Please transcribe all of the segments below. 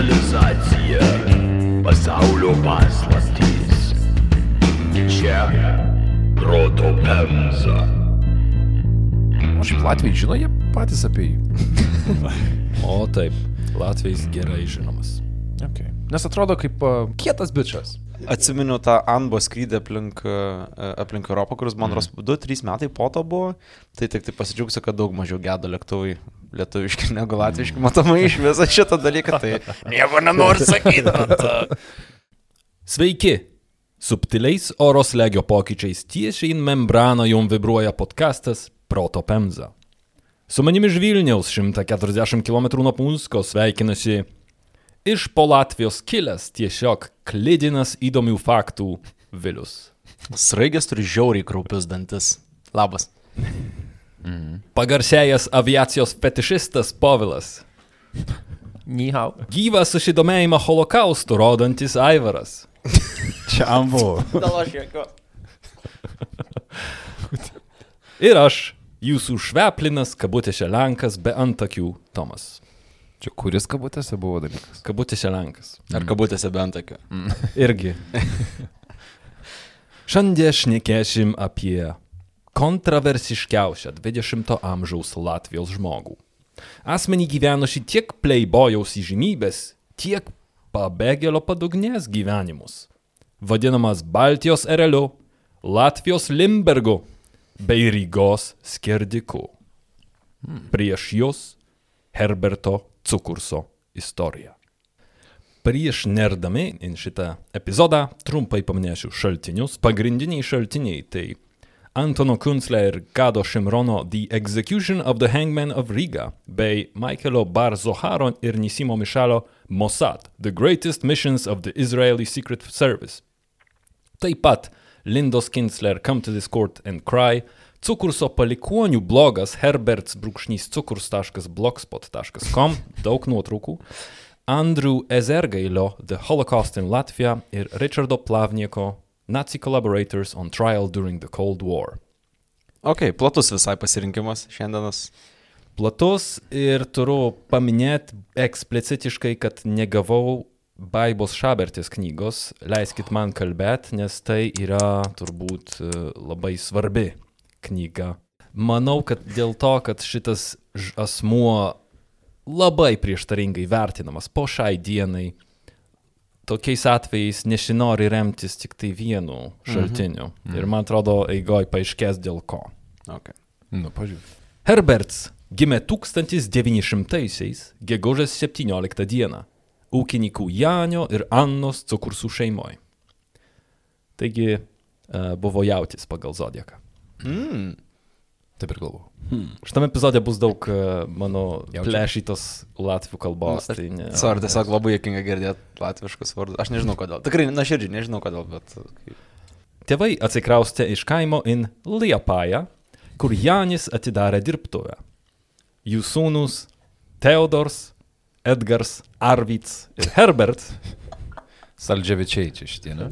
civilizacija, pasaulio paslaptys. Čia proto pemza. O šiaip Latvijai žino jie patys apie jį. O taip, Latvijas gerai žinomas. Okay. Nes atrodo kaip uh, kietas bičias. Atsimenu tą Anbo skrydį aplink, aplink Europą, kuris man ros 2-3 metai po to buvo. Tai tik tai pasidžiaugsiu, kad daug mažiau gedo lėktuvai lietuviški negu latviški. Matomai iš viso šitą dalyką. Tai nieko nenoriu sakyti. Bet... Sveiki! Subtiliais oro slėgio pokyčiais tiesiai į membraną jum vibruoja podkastas Proto Pemza. Su manimi iš Vilniaus 140 km nuo Punsko sveikinasi iš po Latvijos kilęs tiesiog klidinas įdomių faktų Vilius. Sraigės turi žiauriai kraupius dantis. Labas. Pagarsėjęs aviacijos fetišistas Povilas. Nihau. Gyvas susidomėjimą holokaustu rodantis Aivaras. Čia ambu. Ir aš, jūsų šveplinas, kabutėse Lenkas be antakių Tomas. Čia kuris kabutėse buvo dalykas? Kabutėse Lenkas. Ar kabutėse bent tokiu? Irgi. Šiandien šnekėsim apie kontroversiškiausią 20-ojo amžiaus Latvijos žmogų. Asmenį gyvenusi tiek playbojaus įžymybės, tiek pabėgėlio padugnės gyvenimus. Vadinamas Baltijos ereliu, Latvijos Limbergu bei Rygos skerdiku. Prieš jūs Herberto Cukurso istorija. Prieš nerdami į šitą epizodą trumpai paminėsiu šaltinius. Pagrindiniai šaltiniai tai Antono Kunzle ir Gado Šimrono The Execution of the Hangman of Riga bei Michaelo Barzoharo ir Nisimo Mišalo Mossad The Greatest Missions of the Israeli Secret Service. Taip pat Lindos Kinsler Come to this Court and Cry, Cukurso palikonių blogas herberts.cukurs.blogspot.com, daug nuotraukų, Andrew Ezergailio The Holocaust in Latvia ir Richardo Plavnieko Nazi Collaborators on Trial During the Cold War. Ok, platus visai pasirinkimas šiandienas. Platus ir turiu paminėti eksplicitiškai, kad negavau Baibos Šabertės knygos, leiskit man kalbėti, nes tai yra turbūt e, labai svarbi knyga. Manau, kad dėl to, kad šitas asmuo labai prieštaringai vertinamas po šiai dienai, tokiais atvejais nesinori remtis tik tai vienu šaltiniu. Mhm. Ir man atrodo, eigoj paaiškės dėl ko. Okay. Nu, pažiūrėk. Herberts gimė 1900-aisiais, gegužės 17 dieną, ūkininkų Janio ir Annos cukursų šeimoje. Taigi e, buvo jautis pagal zodiaką. Mm. Taip ir galvoju. Šitame epizode bus daug e, mano Jaučiu. plėšytos latvių kalbos. Tai ne, Sorry, tiesiog labai jokinga girdėti latviškus vardus. Aš nežinau kodėl. Tikrai, na širdžiai, nežinau kodėl, bet... Tėvai atsikraustė iš kaimo in Liepają, kur Janis atidarė dirbtuvę. Jų sūnus Teodors, Edgars, Arvids ir Herbert Saldžiavičiai čia šitie, ne?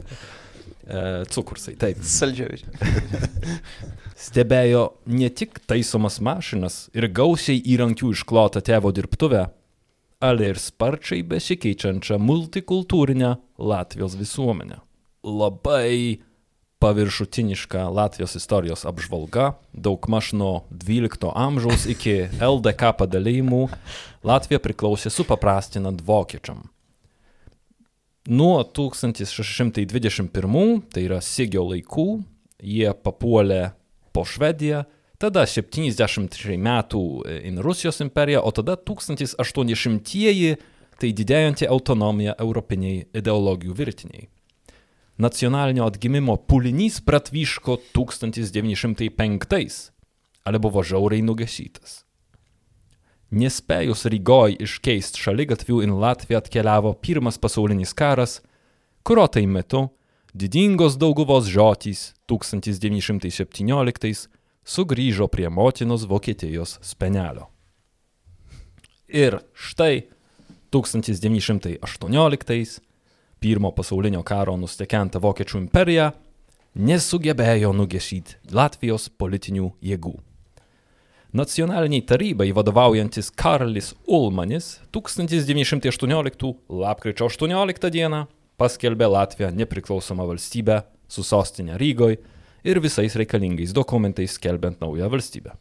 e, cukursai, taip, Saldžiavičiai. stebėjo ne tik taisomas mašinas ir gausiai įrankių išklotą tėvo dirbtuvę, ale ir sparčiai besikeičiančią multikultūrinę Latvijos visuomenę. Labai paviršutiniška Latvijos istorijos apžvalga, daugmaž nuo 12 amžiaus iki LDK padalymų Latvija priklausė supaprastinant vokiečiam. Nuo 1621, tai yra Sigio laikų, jie papuolė po Švediją, tada 73 metų in Rusijos imperija, o tada 1800-ieji, tai didėjanti autonomija europiniai ideologijų virtiniai. Nacionalinio atgimimo pulinys pratvyško 1905, ale buvo žiauriai nugesytas. Nespėjus Rygoj iškeisti šaligatvių in Latviją atkeliavo pirmas pasaulinis karas, kurio tai metu didingos dauguvos žotys 1917 sugrįžo prie motinos Vokietijos spenelio. Ir štai 1918 pirmo pasaulinio karo nustekenta Vokiečių imperija nesugebėjo nugesyti Latvijos politinių jėgų. Nacionaliniai tarybai vadovaujantis Karlis Ulmanis 1918 lapkričio 18 dieną paskelbė Latviją nepriklausomą valstybę su sostinė Rygoj ir visais reikalingais dokumentais skelbiant naują valstybę.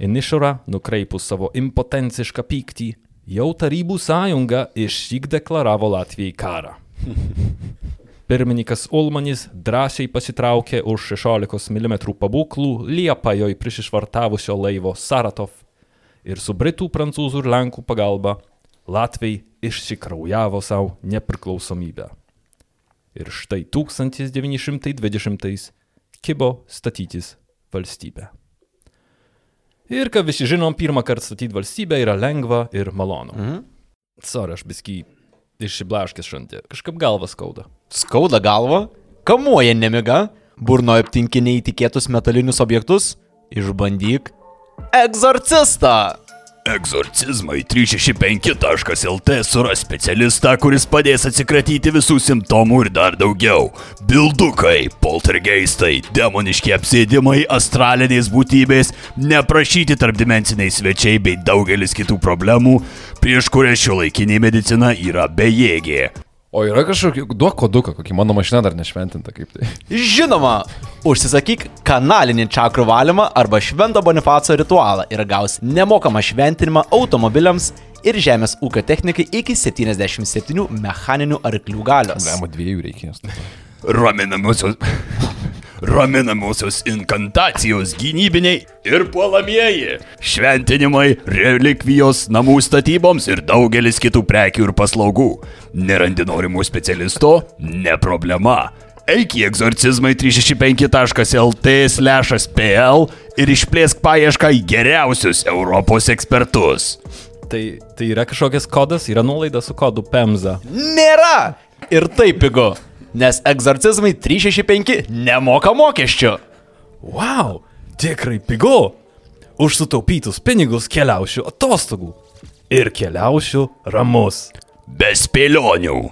Į Nišorą, nukreipus savo impotencišką pyktį, jau Tarybų sąjunga išsyk deklaravo Latvijai karą. Pirmininkas Ulmanis drąsiai pasitraukė už 16 mm pabūklų Liepajoj prisišvartavusio laivo Saratov ir su Britų, Prancūzų ir Lenkų pagalba Latvijai išsikraujavo savo nepriklausomybę. Ir štai 1920 kibo statytis valstybę. Ir kad visi žinom, pirmą kartą statyti valstybę yra lengva ir malonu. Mhm. Sorry, aš biskį išsiblaškęs šantė. Kažkaip galvas skauda. Skauda galva, kamuoja nemiga, burnoje aptinki neįtikėtus metalinius objektus, išbandyk egzorcistą. Egzorcizmai 365.lt suras specialistą, kuris padės atsikratyti visų simptomų ir dar daugiau. Bildukai, poltergeistai, demoniški apsėdimai, astralinės būtybės, neprašyti tarpdimenciniai svečiai bei daugelis kitų problemų, prieš kurias šio laikinė medicina yra bejėgė. O yra kažkokia, duok koduką, kokį mano mašina dar nešventinta kaip tai. Žinoma, užsisakyk kanalinį čakrų valymą arba švento bonifaco ritualą ir gaus nemokamą šventinimą automobiliams ir žemės ūkio technikai iki 77 mechaninių arklių galios. Galima dviejų reikės. Raminamosios. Raminamosios inkantacijos gynybiniai ir puolamieji, šventinimai, relikvijos namų statyboms ir daugelis kitų prekių ir paslaugų. Nerandi norimų specialisto? Ne problema. Eik į egzorcizmai 365.lt slešas PL ir išplėsk paiešką į geriausius Europos ekspertus. Tai, tai yra kažkokias kodas, yra nuolaida su kodu PEMZA. Nėra! Ir taip pigu, nes egzorcizmai 365 nemoka mokesčių. Wow, tikrai pigu. Už sutaupytus pinigus keliausiu atostogų. Ir keliausiu ramus. Be spėlionių,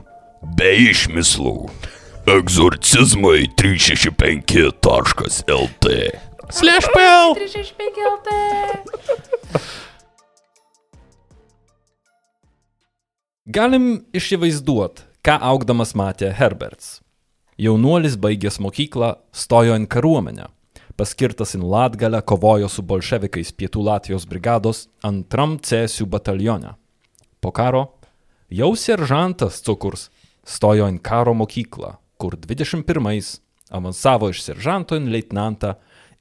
be išmislų. Egzorcizmai 365.lt. Slash PL. 365 LT. Galim įsivaizduot, ką augdamas matė Herberts. Jaunuolis baigęs mokyklą stojo ant kariuomenę. Paskirtas į Latgalę kovojo su bolševikais pietų Latvijos brigados antram cėsių batalione. Po karo jau seržantas Cukurs stojo ant karo mokyklą, kur 21-ais avansavo iš seržanto į leitnantą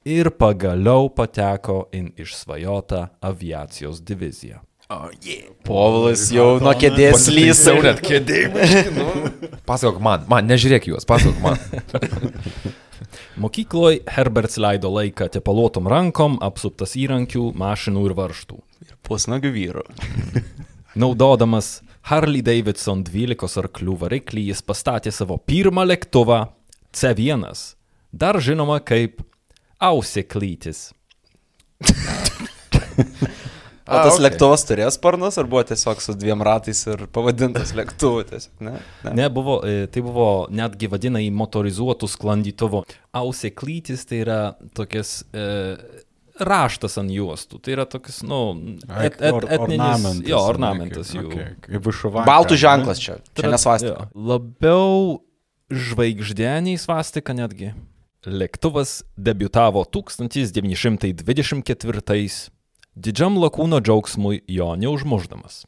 ir pagaliau pateko į išsvajotą aviacijos diviziją. Povilas jau nuo kėdės lysa. Jau net kėdė. Pasakok man, man, nežiūrėk juos, pasakok man. Mokykloje Herberts leido laiką tepaluotom rankom, apsuptas įrankių, mašinų ir varštų. Pusnagių vyrų. Naudodamas Harley Davidson 12 arklių variklį jis pastatė savo pirmą lėktuvą C1, dar žinoma kaip auseklytis. O tas okei. okay. lėktuvas turėjo sparnus ar buvo tiesiog su dviem ratais ir pavadintas lėktuvu tiesiog, ne? ne? Ne, buvo, e, tai buvo netgi vadinai motorizuotų sklandytuvų. Auseklytis tai yra tokias e, raštas ant juostų. Tai yra tokias, nu, et, et, Or- etninis, ornamentas, jo, ornamentas jų. okay, Kaip višuva. Baltų ženklas čia. Čia nesvastika. Labiau žvaigždeniai svastika netgi. Lėktuvas debiutavo 1924. Didžiam lakūno džiaugsmui jo neužmuždamas.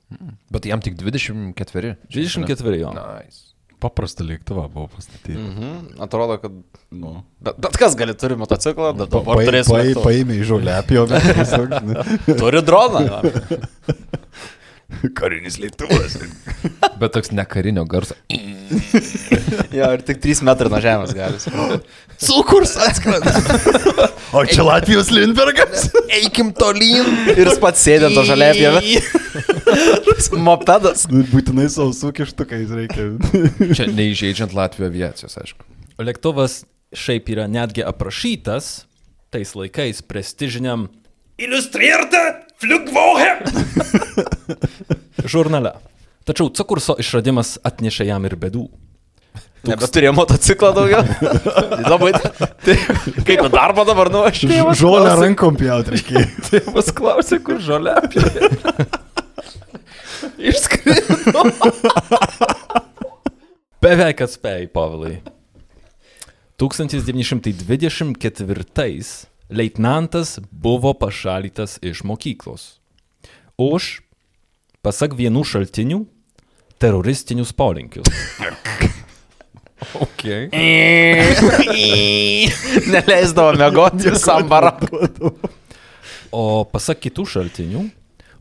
Bet jam tik 24. 24 jo. Nice. Paprastą lėktuvą buvo pastatyti. Mhm. Atrodo, kad... Nu. Bet, bet kas gali turi motociklą, bet dabar Pa- turės pa-. Paėmė į žolę, apjovė. tiesiog. Turi droną. Karinis lėktuvas. Bet toks nekarinio garso. Jo, ir tik 3 metrai nuo žemės gali. Cukurs atskrenda. O čia Latvijos Lindbergas. Eikim tolyn. Ir jis pats sėdė to žalė pievė. Mopedas. Nu, Būtinai sausų kištukais reikia. Čia neįžeidžiant Latvijos aviacijos, aišku. Lėktuvas šiaip yra netgi aprašytas tais laikais prestižiniam Iliustrierte Flugwoche. Žurnale. Tačiau Cukurso išradimas atnešė jam ir bėdų. Nebeturėjo motociklą daugiau. Labai. Tai, kaip darbą dabar nuvažiuoju. Žolę rankom pjauti reikėjo. Tėvas klausė, kur žolė apie. Išskrido. Beveik atspėjai, Pavilai. 1924 leitnantas buvo pašalytas iš mokyklos. Už, pasak vienų šaltinių, teroristinius polinkius. Okay. Neleisdavo mėgoti visam barakui. O pasak kitų šaltinių,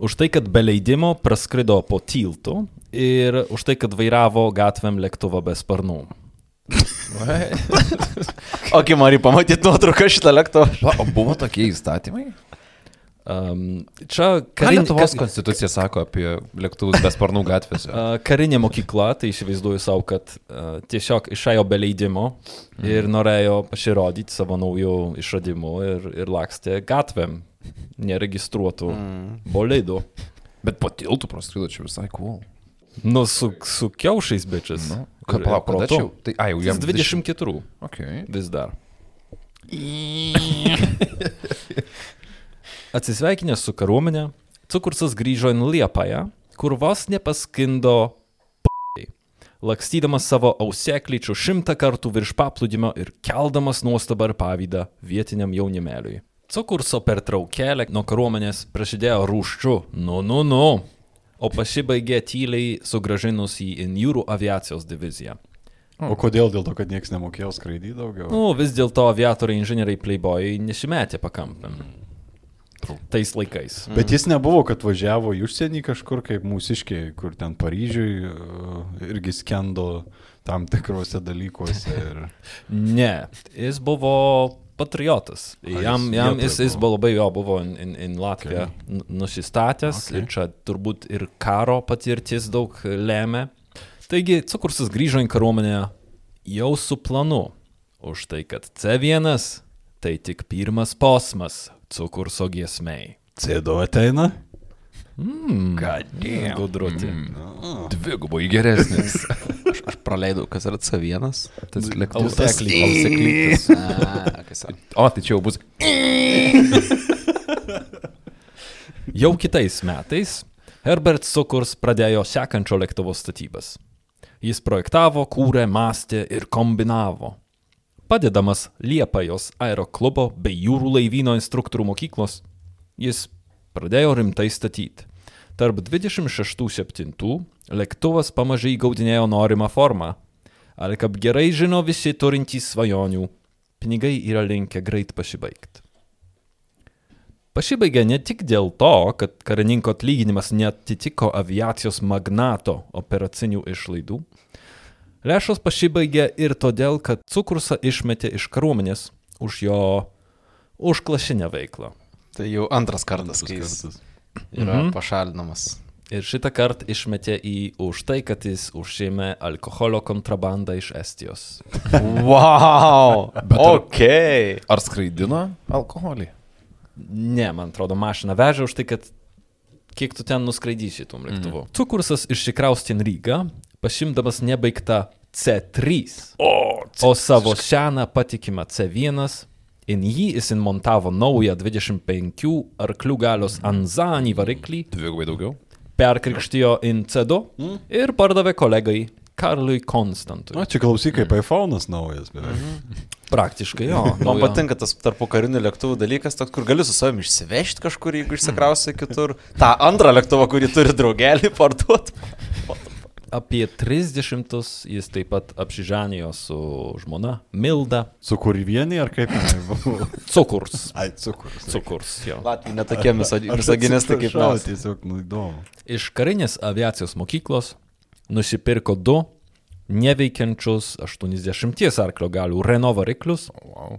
už tai, kad be leidimo praskrido po tiltu ir už tai, kad vairavo gatvėm lėktuvą be sparnų. O kai Mari pamatyti nuotrauką šitą lėktuvą. O buvo tokie įstatymai? Um, čia karin, Lietuvos konstitucija sako apie lėktuvus be sparnų gatvėse? a, karinė mokykla, tai įsivaizduoju savo, kad a, tiesiog išėjo be leidimo ir norėjo pasirodyti savo naujų išradimų ir, ir lakstė gatvėm neregistruotų bolidų. Bet po tiltų praskrido čia visai cool. Nu, su, su kiaušais bičias. Nu, kad palauk, kada čia? Tai, ai, jau jam Jam 24 Okay. vis dar. Atsisveikinęs su kariuomenė, Cukursas grįžo į Liepąją, kur vos nepaskindo p***ai, lakstydamas savo auseklyčių šimtą kartų virš paplūdimio ir keldamas nuostabą ir pavydą vietiniam jaunimeliui. Cukurso pertraukėlė nuo kariuomenės prasidėjo rūščiu, nu, nu, nu, o pasibaigė tyliai sugražinus į jūrų aviacijos diviziją. O kodėl? Dėl to, kad niekas nemokėjo skraidyti daugiau. Nu, vis dėlto aviatoriai, inžinieriai, playbojai nesimetė pakampėm. Tais laikais. Bet jis nebuvo, kad važiavo į užsienį kažkur kaip mūsiškiai, kur ten Paryžiui e, irgi skendo tam tikrose dalykuose. Ir... Ne, jis buvo patriotas. Jam, jam jis, jis buvo. labai jo, buvo in Latviją okay. nusistatęs okay. ir čia turbūt ir karo patirtis daug lemia. Taigi, Cukursas grįžo į kariuomenę jau su planu. Už tai, kad C1 tai tik pirmas posmas Cukurso giesmei. Cėdo ateina? Kadėl? Gudruoti. Mm. Dvigubai geresnis. Aš, aš praleidau, kas yra C1. Tas lėktuvas. Auseklytas. A, kas yra? O, tai čia jau bus. Jau kitais metais Herbert Sukurs pradėjo sekančio lėktuvo statybas. Jis projektavo, kūrė, mąstė ir kombinavo. Padedamas Liepajos aeroklubo bei jūrų laivyno instruktorių mokyklos, jis pradėjo rimtai statyti. Tarp 26-7 lėktuvas pamažai gaudinėjo norimą formą. Ale kaip gerai žino visi turintys svajonių, pinigai yra linkę greit pasibaigti. Pasibaigė ne tik dėl to, kad karininko atlyginimas netitiko aviacijos magnato operacinių išlaidų. Lėšos pasibaigė ir todėl, kad Cukursą išmetė iš kariuomenės už jo užklašinę veiklą. Tai jau antras kartas, kai jis yra Mhm. pašalinamas. Ir šitą kartą išmetė į už tai, kad jis užėmė alkoholio kontrabandą iš Estijos. Wow! ar- ok. Ar skraidino alkoholį? Ne, man atrodo, mašiną vežė už tai, kad kiek tu ten nuskraidysi tų lėktuvų. Mm. Cukursas išsikraustė į Rygą, pašimdamas nebaigtą C3, o, o savo seną patikimą C1. In jį jis montavo naują 25 arklių galios Anzanį variklį, Dvigubai daugiau. perkrikštijo in C2 ir pardavė kolegai Karlui Konstantui. O čia klausyk, kaip iPhone'as naujas beveik. Praktiškai jo. Man naujo. patinka tas tarpo karinių lėktuvų dalykas, toks, kur gali su savimi išsivežti kažkur, jeigu išsikrausi kitur. Ta antrą lėktuvą, kurį turi draugelį, parduot. Apie 30 jis taip pat apsiženijo su žmona Milda Su kurvienį ar kaip jinai buvo? Cukurs. Ai, cukrus. Cukurs, jo. Latvijai netokie misoginistai kaip mes. Tiesiog, nu, įdomu. Iš karinės aviacijos mokyklos nusipirko du neveikiančius 80 arklio galių Renault variklius Wow.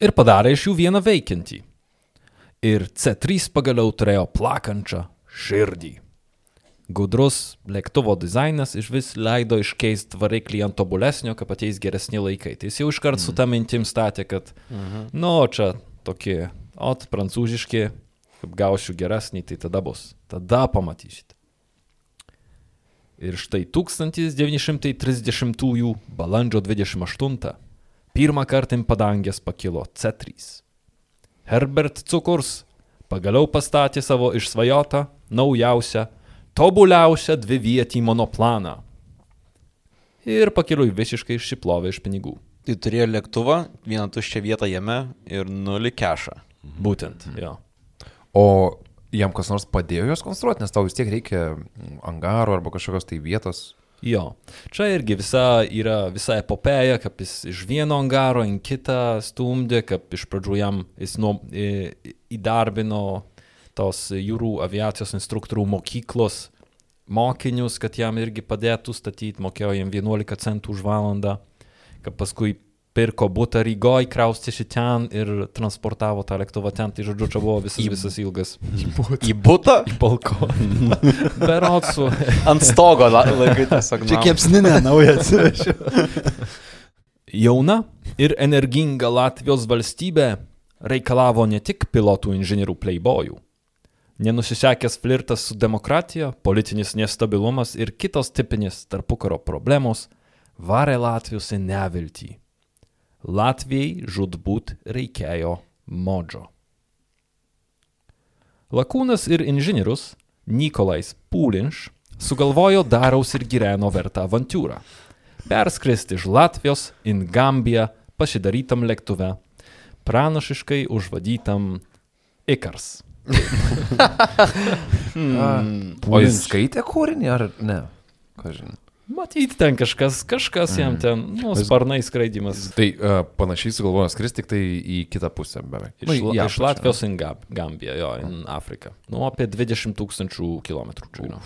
ir padarė iš jų vieną veikiantį. Ir C3 pagaliau turėjo plakančią širdį. Gudrus lėktuvo dizainas iš vis leido iškeisti variklį ant tobulesnio, kad ateis geresni laikai. Tai jis jau iškart su tą mintim statė, kad, nu, čia tokie, ot, prancūziški, kaip gausiu geresnį, tai tada bus. Tada pamatysit. Ir štai 1930 balandžio 28 pirmą kartą ant padangės pakilo C3. Herbert Cukurs pagaliau pastatė savo išsvajotą, naujausią, tobuliausią dvivietį monoplaną. Ir pakeliui visiškai išsiplovė iš pinigų. Tai turėjo lėktuvą, vieną tuščią vietą jame ir nulį kešą. Būtent, jo. O jam kas nors padėjo juos konstruoti, nes tau vis tiek reikia angaro arba kažkokios tai vietos. Jo. Čia irgi visa yra visa epopėja, kaip jis iš vieno angaro į kitą stumdė, kaip iš pradžių jam jis nuo, į, įdarbino tos jūrų aviacijos instruktorių mokyklos mokinius, kad jam irgi padėtų statyti, mokėjo jam 11 centų už valandą, kad paskui pirko butą Rygoje, kraustėsi ten ir transportavo tą lėktuvą ten, tai žodžiu, čia buvo visas, Į- visas ilgas Į butą? balkoną. Berotsų. Ant stogo la- laikai tiesiog. Čia kepsninė nauja atsivešiu. Jauna ir energinga Latvijos valstybė reikalavo ne tik pilotų inžinierių playboyų. Nenusisekęs flirtas su demokratija, politinis nestabilumas ir kitos tipinės tarpukaro problemos varė Latvijos į neviltį. Latvijai žudbūt reikėjo modžo. Lakūnas ir inžinierius Nikolais Pūlinš sugalvojo daraus ir gyveno vertą avantūrą perskristi iš Latvijos į Gambiją pasidarytam lėktuve, pranašiškai užvadytam Ikars. Hmm. O jis skaitė kūrinį ar ne? Kažin. Matyt, ten kažkas, kažkas jam ten, nu, sparnai skraidimas. Tai uh, panašiai sugalvojo skristi tik tai į kitą pusę beveik. Iš, Nu, nu, į iš. Latvijos į Gab- Gambiją, jo, į Afriką. Nu, apie 20 tūkstančių kilometrų čia. yra.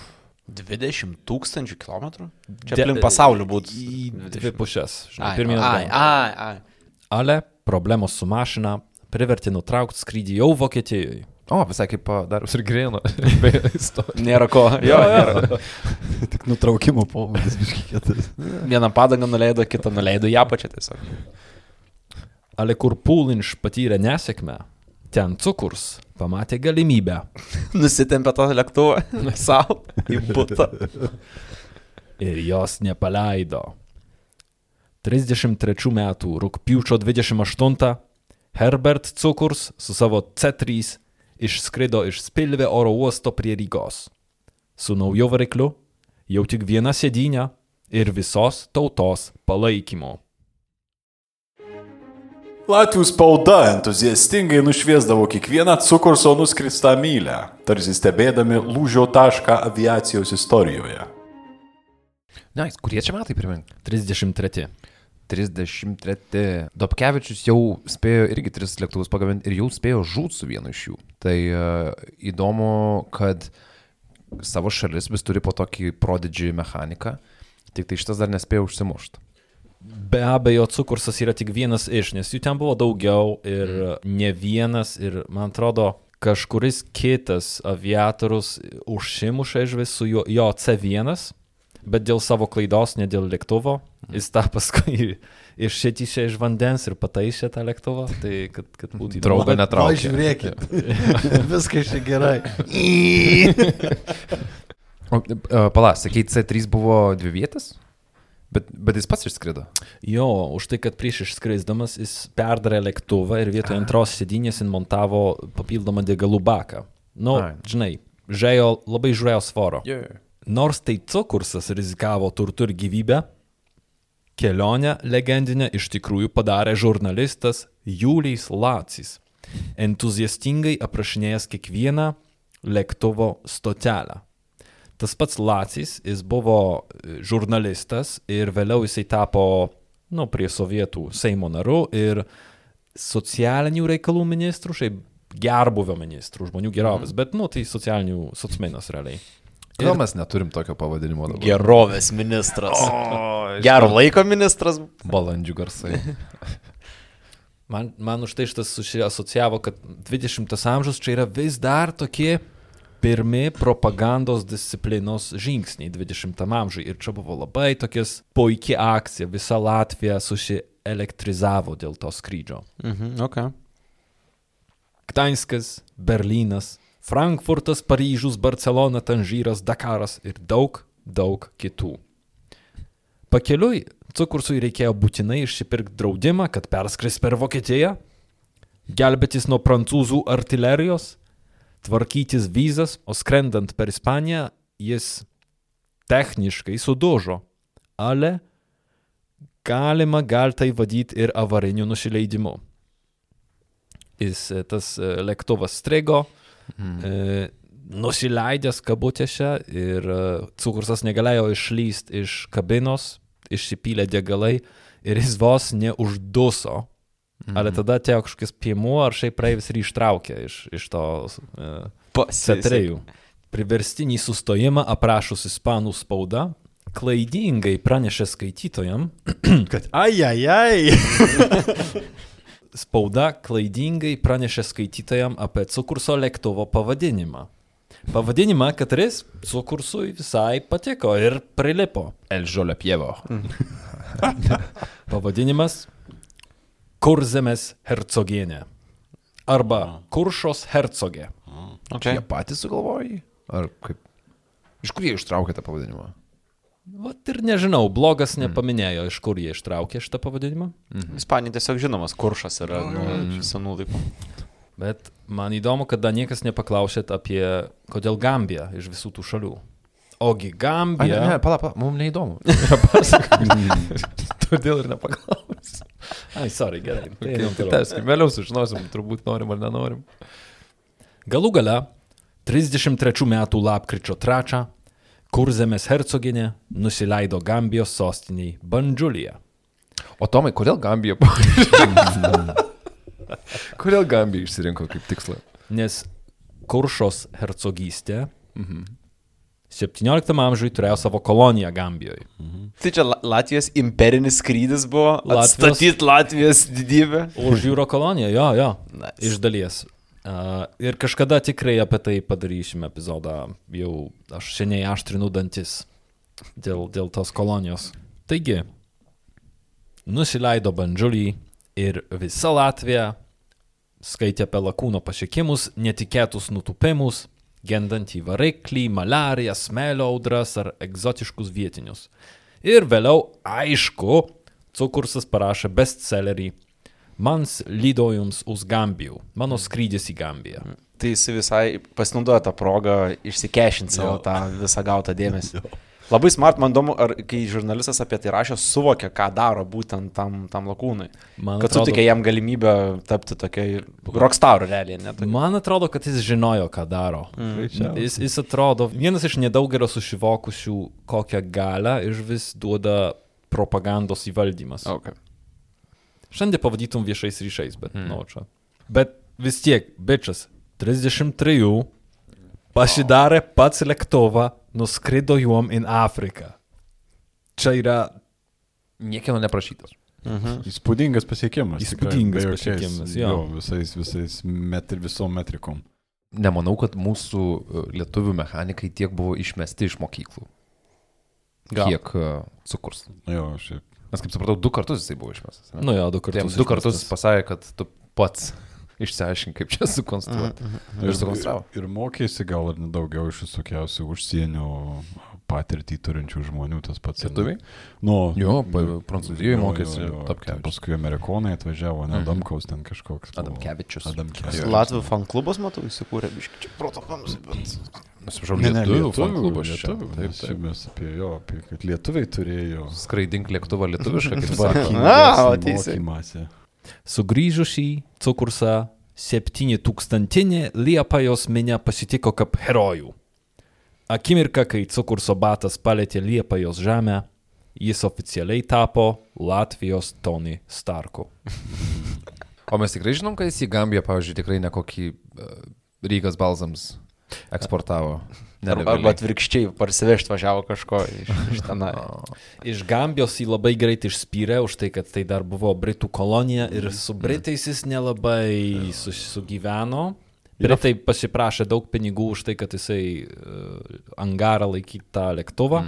20 tūkstančių kilometrų? Čia De- aplink pasaulį būtų. Į dvi pušes. žinai, Ai, pirmyn ai, atgal. ai, ai. Ale problemos su mašina privertė nutraukti skrydį jau Vokietijoje. O, visai kaip Darius ir Grėno. Nėra ko. Jo, nėra. Tik nutraukimo pobūdis biškėtas. Vieną padangą nuleido, kitą nuleido į apačią tiesiog. Ale kur Pūlinš patyrė nesėkmę, ten cukurs pamatė galimybę Nusitempė tą lėktuvą savo į butą. ir jos nepaleido. 33 metų rūpiučio 28 Herbert Cukurs su savo C3 išskrido iš Spilvė oro uosto prie Rygos. Su nauju varikliu, jau tik viena sėdynė ir visos tautos palaikymu. Latvių spauda entuziastingai nušviesdavo kiekvieną cukurso nuskristą mylę, tarsi stebėdami lūžio tašką aviacijos istorijoje. Ne, jis- kurie čia metai primink? 33. 33. Dobkevičius jau spėjo irgi tris lėktuvus pagaminti ir jau spėjo žūt su vienu iš jų. Tai uh, įdomu, kad savo šalis vis turi po tokį prodidžį mechaniką, tik tai šitas dar nespėjo užsimušti. Be abejo, cukursas yra tik vienas iš, nes jų ten buvo daugiau ir ne vienas ir man atrodo, kažkuris kitas aviatorius užsimuša iš visų jo, jo C1, bet dėl savo klaidos, ne dėl lėktuvo, jis tą paskui iššėtyšė iš vandens ir pataisė tą lėktuvą, tai kad, kad būtų įdomu. Draugo Bet- netraukė. Žiūrėkit. Viskas čia gerai. O, pala, sakai, C3 buvo dvi vietas, bet, bet jis pats išskrido. Jo, už tai, kad prieš išskrisdamas jis perdarė lėktuvą ir vietoje antros sėdynės montavo papildomą degalų baką. Nu, Ai. žinai, žėjo labai žiūrėjo svoro. Yeah. Nors tai cukursas rizikavo turtu ir gyvybę, kelionę legendinę iš tikrųjų padarė žurnalistas Julijs Lacis, entuziastingai aprašinėjęs kiekvieną lėktuvo stotelę. Tas pats Lacis, jis buvo e, žurnalistas ir vėliau jisai tapo, nu, prie sovietų Seimo naru ir socialinių reikalų ministrų, šiaip gerbuvio ministrų, žmonių gerovės, bet, nu, tai socialinių socmenas realiai. Gal mes neturim tokio pavadinimo dabar? Gerovės ministras. Gero laiko ministras. Balandžių garsai. Man, man už tai šitas susiasocijavo, kad 20 amžius čia yra vis dar tokie pirmi propagandos disciplinos žingsniai 20 amžiui. Ir čia buvo labai tokias puikia akcija, visa Latvija susielektrizavo dėl to skrydžio. Mhm, ok. Gdanskas, Berlynas, Frankfurtas, Paryžius, Barcelona, Tanžyras, Dakaras ir daug, daug kitų. Pakeliui cukursui reikėjo būtinai išsipirkti draudimą, kad perskris per Vokietiją, gelbėtis nuo prancūzų artilerijos, tvarkytis vizas, o skrendant per Ispaniją jis techniškai sudužo, ale galima gal tai vadyti ir avariniu nusileidimu. Jis e, tas e, lėktuvas strigo, e, nusileidęs kabutėse ir e, cukursas negalėjo išlysti iš kabinos, išsipylė degalai ir jis vos neužduso. Ale tada atėjo kažkokias piemuo ar šiaip praeivis ir ištraukė iš, iš to uh, setrėjų. Priverstinį sustojimą aprašus ispanų spauda klaidingai pranešė skaitytojam, Kad ai, ai, ai. spauda klaidingai pranešė skaitytojam apie cukurso lėktuvo pavadinimą. Pavadinimą, kuris cukursui visai patiko ir prilipo. Elžolio pievo. Pavadinimas Kurzemės hercogienė. Arba Kuršos hercogė. Okay. Jie patys sugalvojo jį? Ar kaip? Iš kur jie ištraukė tą pavadinimą? Vat ir nežinau, blogas nepaminėjo, iš kur jie ištraukė šitą pavadinimą. Ispanija tiesiog žinomas kuršas yra nuo senų laikų. Bet man įdomu, kad dar niekas nepaklausėt apie, kodėl Gambija iš visų tų šalių. Ogi Ai, ne, Gambija. ne, pala, pala, mums neįdomu. Todėl ir nepaklausiu. Ai, sorry, gerai. Tai einam toliau. Teskim, vėliau sužinosim, turbūt norim ar nenorim. Galų gale 33 metų lapkričio 3 Kurzemės hercoginė nusileido Gambijos sostiniai Bandžiulyje. O Tomai, kodėl Gambija? kodėl Gambija išsirinko kaip tikslą? Nes Kuršos hercogystė 17 amžiui turėjo savo koloniją Gambijoje. Tai čia La- Latvijos imperinis skrydis buvo Latvijos- atstatyti Latvijos didybę. Už jūro koloniją, jo, jo. Nice. Iš dalies. Uh, ir kažkada tikrai apie tai padarysime epizodą. Jau aš seniai aštrinu dantis dėl, dėl tos kolonijos. Taigi, nusileido Bandžiulį ir visa Latvija skaitė apie lakūno pasiekimus, netikėtus nutupimus, gendantį variklį, malariją, smėlio audras ar egzotiškus vietinius. Ir vėliau, aišku, Cukursas parašė bestsellerį Mans lydojums už Gambijų, mano skrydis į Gambiją. Tai jis visai pasinaudojo tą progą išsikešinti savo tą visą gautą dėmesį. Labai smart, man įdomu, ar kai žurnalistas apie tai rašė, suvokė, ką daro būtent tam, tam lakūnui. Man Kad atrodo- sutikė jam galimybę tapti tokia rockstaru realiai, ne? Tokia- Man atrodo, kad jis žinojo, ką daro. Greičiausiai. Jis, jis atrodo vienas iš nedaugelio susivokusių, kokią galę iš vis duoda propagandos įvaldymas. Okay. Šiandien pavadytum viešais ryšiais, bet, mm. nu, čia. Bet vis tiek, bičias, 33 pasidarė pats lėktuvą, nuskrido juom į Afriką. Čia yra Niekieno neprašytas. Įspūdingas pasiekimas. Įspūdingas tikrai, pasiekimas, jo. jo. Visais, visais metri, visom metrikom. Nemanau, kad mūsų e, lietuvių mechanikai tiek buvo išmesti iš mokyklų. Gal. Kiek uh, cukurs. Jo, šiaip. Nes kaip supratau, du kartus jisai buvo išmestas. ne? Nu jo, du kartus. jam du kartus pasakė, kad tu pats išsiaiškink, kaip čia sukonstruoti. Ir sukonstravo. Ir, ir mokėsi gal ir nedaugiau iš visokiausių užsienio patirtį turinčių žmonių, tas pats. Lietuviai? Nu, Jo, Prancūzijoje jo, mokėsi jo, jo. Paskui amerikonai atvažiavo, ne Mhm. Adamkaus ten kažkoks. Adamkevičius. Adamkevičius. Latvių fan klubas, matau, įsikūrė biški čia protokams, bet... Atsiprašau, Ne, ne, lietuvių lietuvių, klubas čia. lietuvių. Taip, taip. mes apie jo, apie, kad lietuviai turėjo Skraidink lėktuvą lietuvišką, kaip sako. tvarkingą A, o teisė. mokymąsi. Sugrįžusį cukursą 7000 Liepajos minė pasitiko kaip herojų. Akimirka, kai cukurso batas palėtė Liepajos žemę, jis oficialiai tapo Latvijos Tony Starku. O mes tikrai žinom, kad jis į Gambiją, pavyzdžiui, tikrai nekokį uh, Rygas Balzams eksportavo. Arba, arba atvirkščiai, parsivežti važiavo kažko iš, iš tenai. Iš Gambijos jį labai greitai išspyrė už tai, kad tai dar buvo Britų kolonija ir su Britais jis nelabai sus- sugyveno. Britai pasiprašė daug pinigų už tai, kad jisai uh, angarą laikytų tą lėktuvą.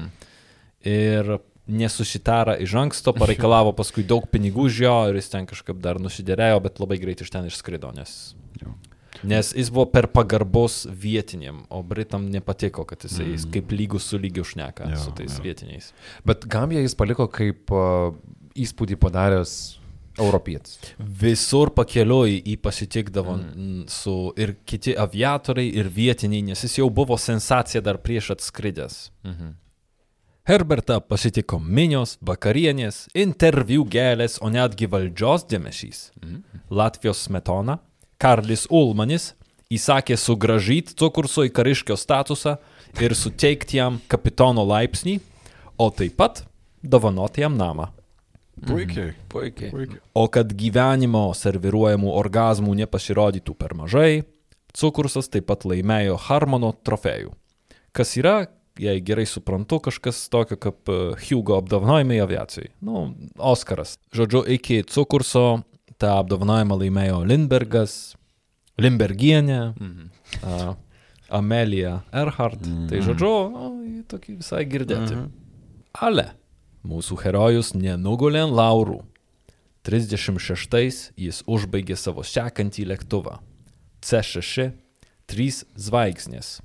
Ir nesusitara iš anksto, pareikalavo paskui daug pinigų iš jo ir jis ten kažkaip dar nusidėrėjo, bet labai greitai iš ten išskrido, nes... Nes jis buvo per pagarbos vietiniam, o Britam nepatiko, kad jisai mm. kaip lygus su lygiu šneka Jo, su tais jo. vietiniais. Bet Gambiją jis paliko kaip uh, įspūdį padaręs europietis. Visur pakeliui jį pasitikdavo mm. su ir kiti aviatoriai, ir vietiniai, nes jis jau buvo sensacija dar prieš atskridęs. Mhm. Herbertą pasitiko minios, vakarienės, interviu gėlės, o netgi valdžios dėmesys. Latvijos smetona, Karlis Ulmanis įsakė sugražyti cukurso į kariškio statusą ir suteikti jam kapitono laipsnį, o taip pat dovanoti jam namą. Puikiai. Puikiai. Puikiai. O kad gyvenimo serviruojamų orgasmų nepasirodytų per mažai, cukursas taip pat laimėjo Harmono trofėjų. Kas yra, jei gerai suprantu, kažkas tokio kaip e, Hugo apdovanojimai aviacijai. Nu, Oskaras. Žodžiu, iki cukurso tą apdovanojimą laimėjo Lindbergas, Limbergienė, Mhm. a, Amelija Earhart. Tai žodžiu, nu, tokie visai girdėti. Ale mūsų herojus nenugulė ant laurų. 36 jis užbaigė savo sekantį lėktuvą. C6, 3 zvaigznės.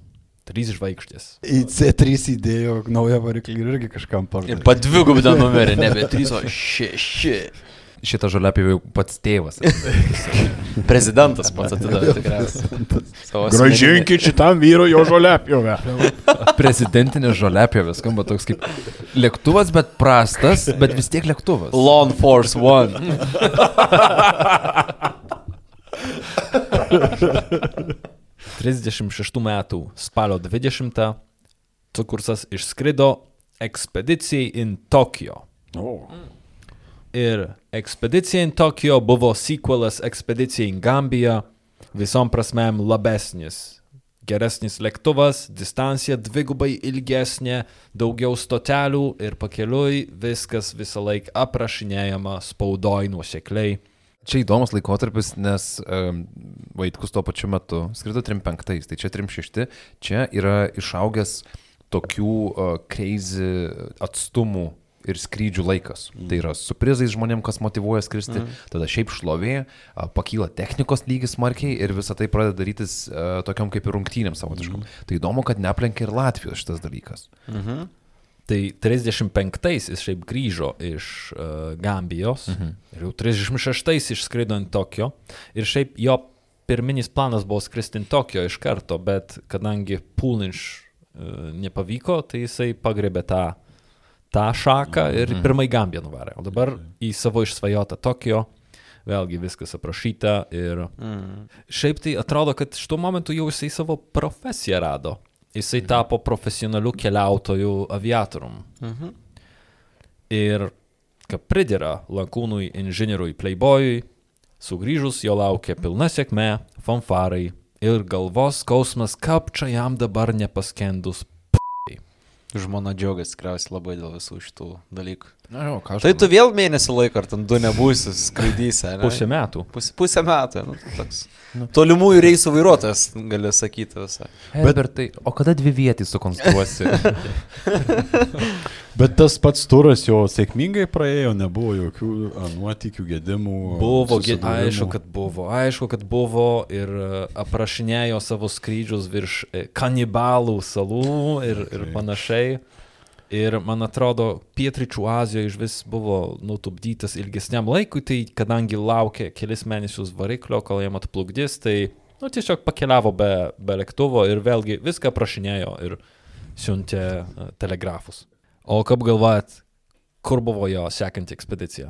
3 žvaigždės. Į C3 įdėjo naują variklį ir irgi kažkam Ir pardavė. padvigubino numerį, nebe 3, o 6. Šitą žaliapį pats tėvas. Prezidentas pats atidavė tikriausiai. Gražinkit šitam vyrui jo žoliapjovę. Prezidentinė žaliapėvė skamba toks kaip lėktuvas, bet prastas, bet vis tiek lėktuvas. Lawn Force One. 36 metų spalio 20 cukursas išskrido ekspedicijai į Tokijo. O, Ir ekspedicija į Tokijo buvo sequelas ekspedicijai į Gambiją, visom prasmėm labesnis. Geresnis lėktuvas, distancija dvigubai ilgesnė, daugiau stotelių ir pakeliui viskas visą laiką aprašinėjama spaudoj nuosekliai. Čia įdomus laikotarpis, nes um, Vaitkus tuo pačiu metu skrido 35, tai čia 36, čia yra išaugęs tokių uh, crazy atstumų ir skrydžių laikas. Mm. Tai yra su prizais žmonėm, kas motivuoja skristi, mm. tada šiaip šlovė, a, pakyla technikos lygis smarkiai ir visa tai pradeda darytis a, tokiam kaip ir rungtynėm savotiškom. Mm. Tai įdomu, kad neplenkia ir Latvijos šitas dalykas. Mhm. Tai 35-ais jis šiaip grįžo iš uh, Gambijos mhm. ir jau 36-ais išskrido į Tokio. Ir šiaip jo pirminis planas buvo skristi į Tokio iš karto, bet kadangi Pūlinš uh, nepavyko, tai jisai pagrebė tą, tą šaką ir mhm. pirmai Gambiją nuvarė. O dabar į savo išsvajotą Tokio. Vėlgi viskas aprašyta ir Mhm. šiaip tai atrodo, kad šituo momentu jau jisai savo profesiją rado. Jisai tapo profesionaliu keliautoju aviatorium. Mhm. Ir kaip pridėra lankūnui inžinieriui Playboyui, sugrįžus jo laukia pilna sėkmė, fanfarai ir galvos skausmas, kaip čia jam dabar nepaskendus. Žmona džiaugiasi tikriausiai labai dėl visų šitų dalykų. Na, jau, ką aš. Tai tu vėl mėnesį laiko, ar ten du nebūsi skaidysi, ne? Pusę metų. Pus, pusę metų. Nu, tai toks. Tolimųjų reisų vairuotojas, gali sakyti visą. Herbertai, o kada dvi vietį sukonstruosi? Bet tas pats turas jo sėkmingai praėjo, nebuvo jokių nuotykių, gedimų. Buvo, aišku, kad buvo, aišku, kad buvo ir aprašinėjo savo skrydžius virš e, kanibalų salų ir, ir panašiai. Ir man atrodo, Pietričių Azijoje iš vis buvo nutupdytas ilgesniam laikui, tai kadangi laukė kelis mėnesius variklio, kol jam atplukdys, tai nu, tiesiog pakeliavo be, be lėktuvo ir vėlgi viską aprašinėjo ir siuntė e, telegrafus. O kaip galvojat, kur buvo jo sekanti ekspedicija?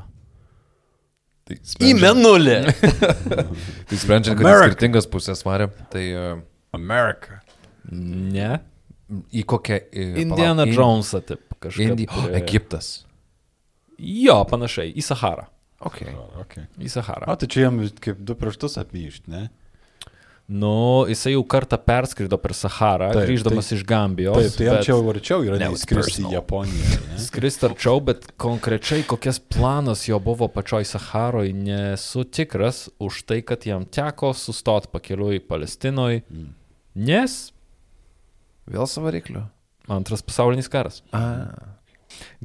Tai Į sprendžiant- menulį. Tai sprendžiant, kad į skirtingas pusės varė, tai uh, Amerika. Ne. Į kokią... Į, Indiana palauk, Jonesą, taip kažkaip. Indi... Oh, turėjo. Egiptas. Jo, panašiai, į Saharą. Okay. Okay. Į Saharą. O tai čia jam kaip du pirštus apmyšti, ne? Nu, jisai jau kartą perskrido per Saharą, Taip, grįždamas tai- iš Gambijos. Taip, tai čia jau arčiau yra That was neįskristi į. Japoniją. Ne? Skrist arčiau, bet konkrečiai kokias planas jo buvo pačioj Saharoj, nesu tikras už tai, kad jam teko sustoti pakeliui Palestinoje, Mm. nes Vėl savarikliu. antras pasaulinis karas. A.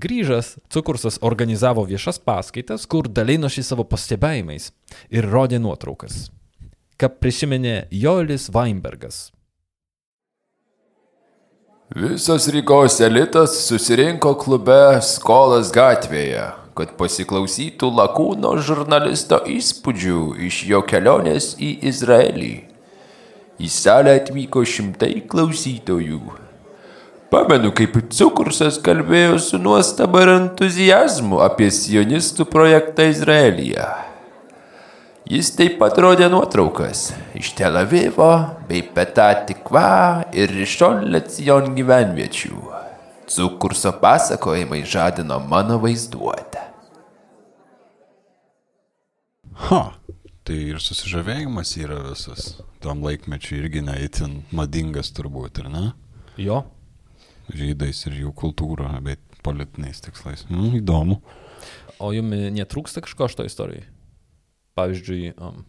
Grįžęs, Cukursas organizavo viešas paskaitas, kur dalinosi savo pastebėjimais ir rodė nuotraukas. ką prisiminė Joelis Weinbergas. Visas Rygos elitas susirinko klube Skolas gatvėje, kad pasiklausytų lakūno žurnalisto įspūdžių iš jo kelionės į Izraelį. Į salę atvyko šimtai klausytojų. Pamenu, kaip Cukursas kalbėjo su nuostaba ir entuzijazmu apie sionistų projektą Izraelyje. Jis taip pat rodė nuotraukas iš Tel Avivo bei Petatikva ir Rishon Lecijon gyvenviečių. Cukurso pasakojimai žadino mano vaizduotę. Ha. Tai ir susižavėjimas yra visas. Tam laikmečiu irgi neįtin madingas turbūt, ir ne? Jo. Žydais ir jų kultūra, bet politiniais tikslais. Mm, įdomu. O jums netrūksta kažko šito istorijai? Pavyzdžiui, um,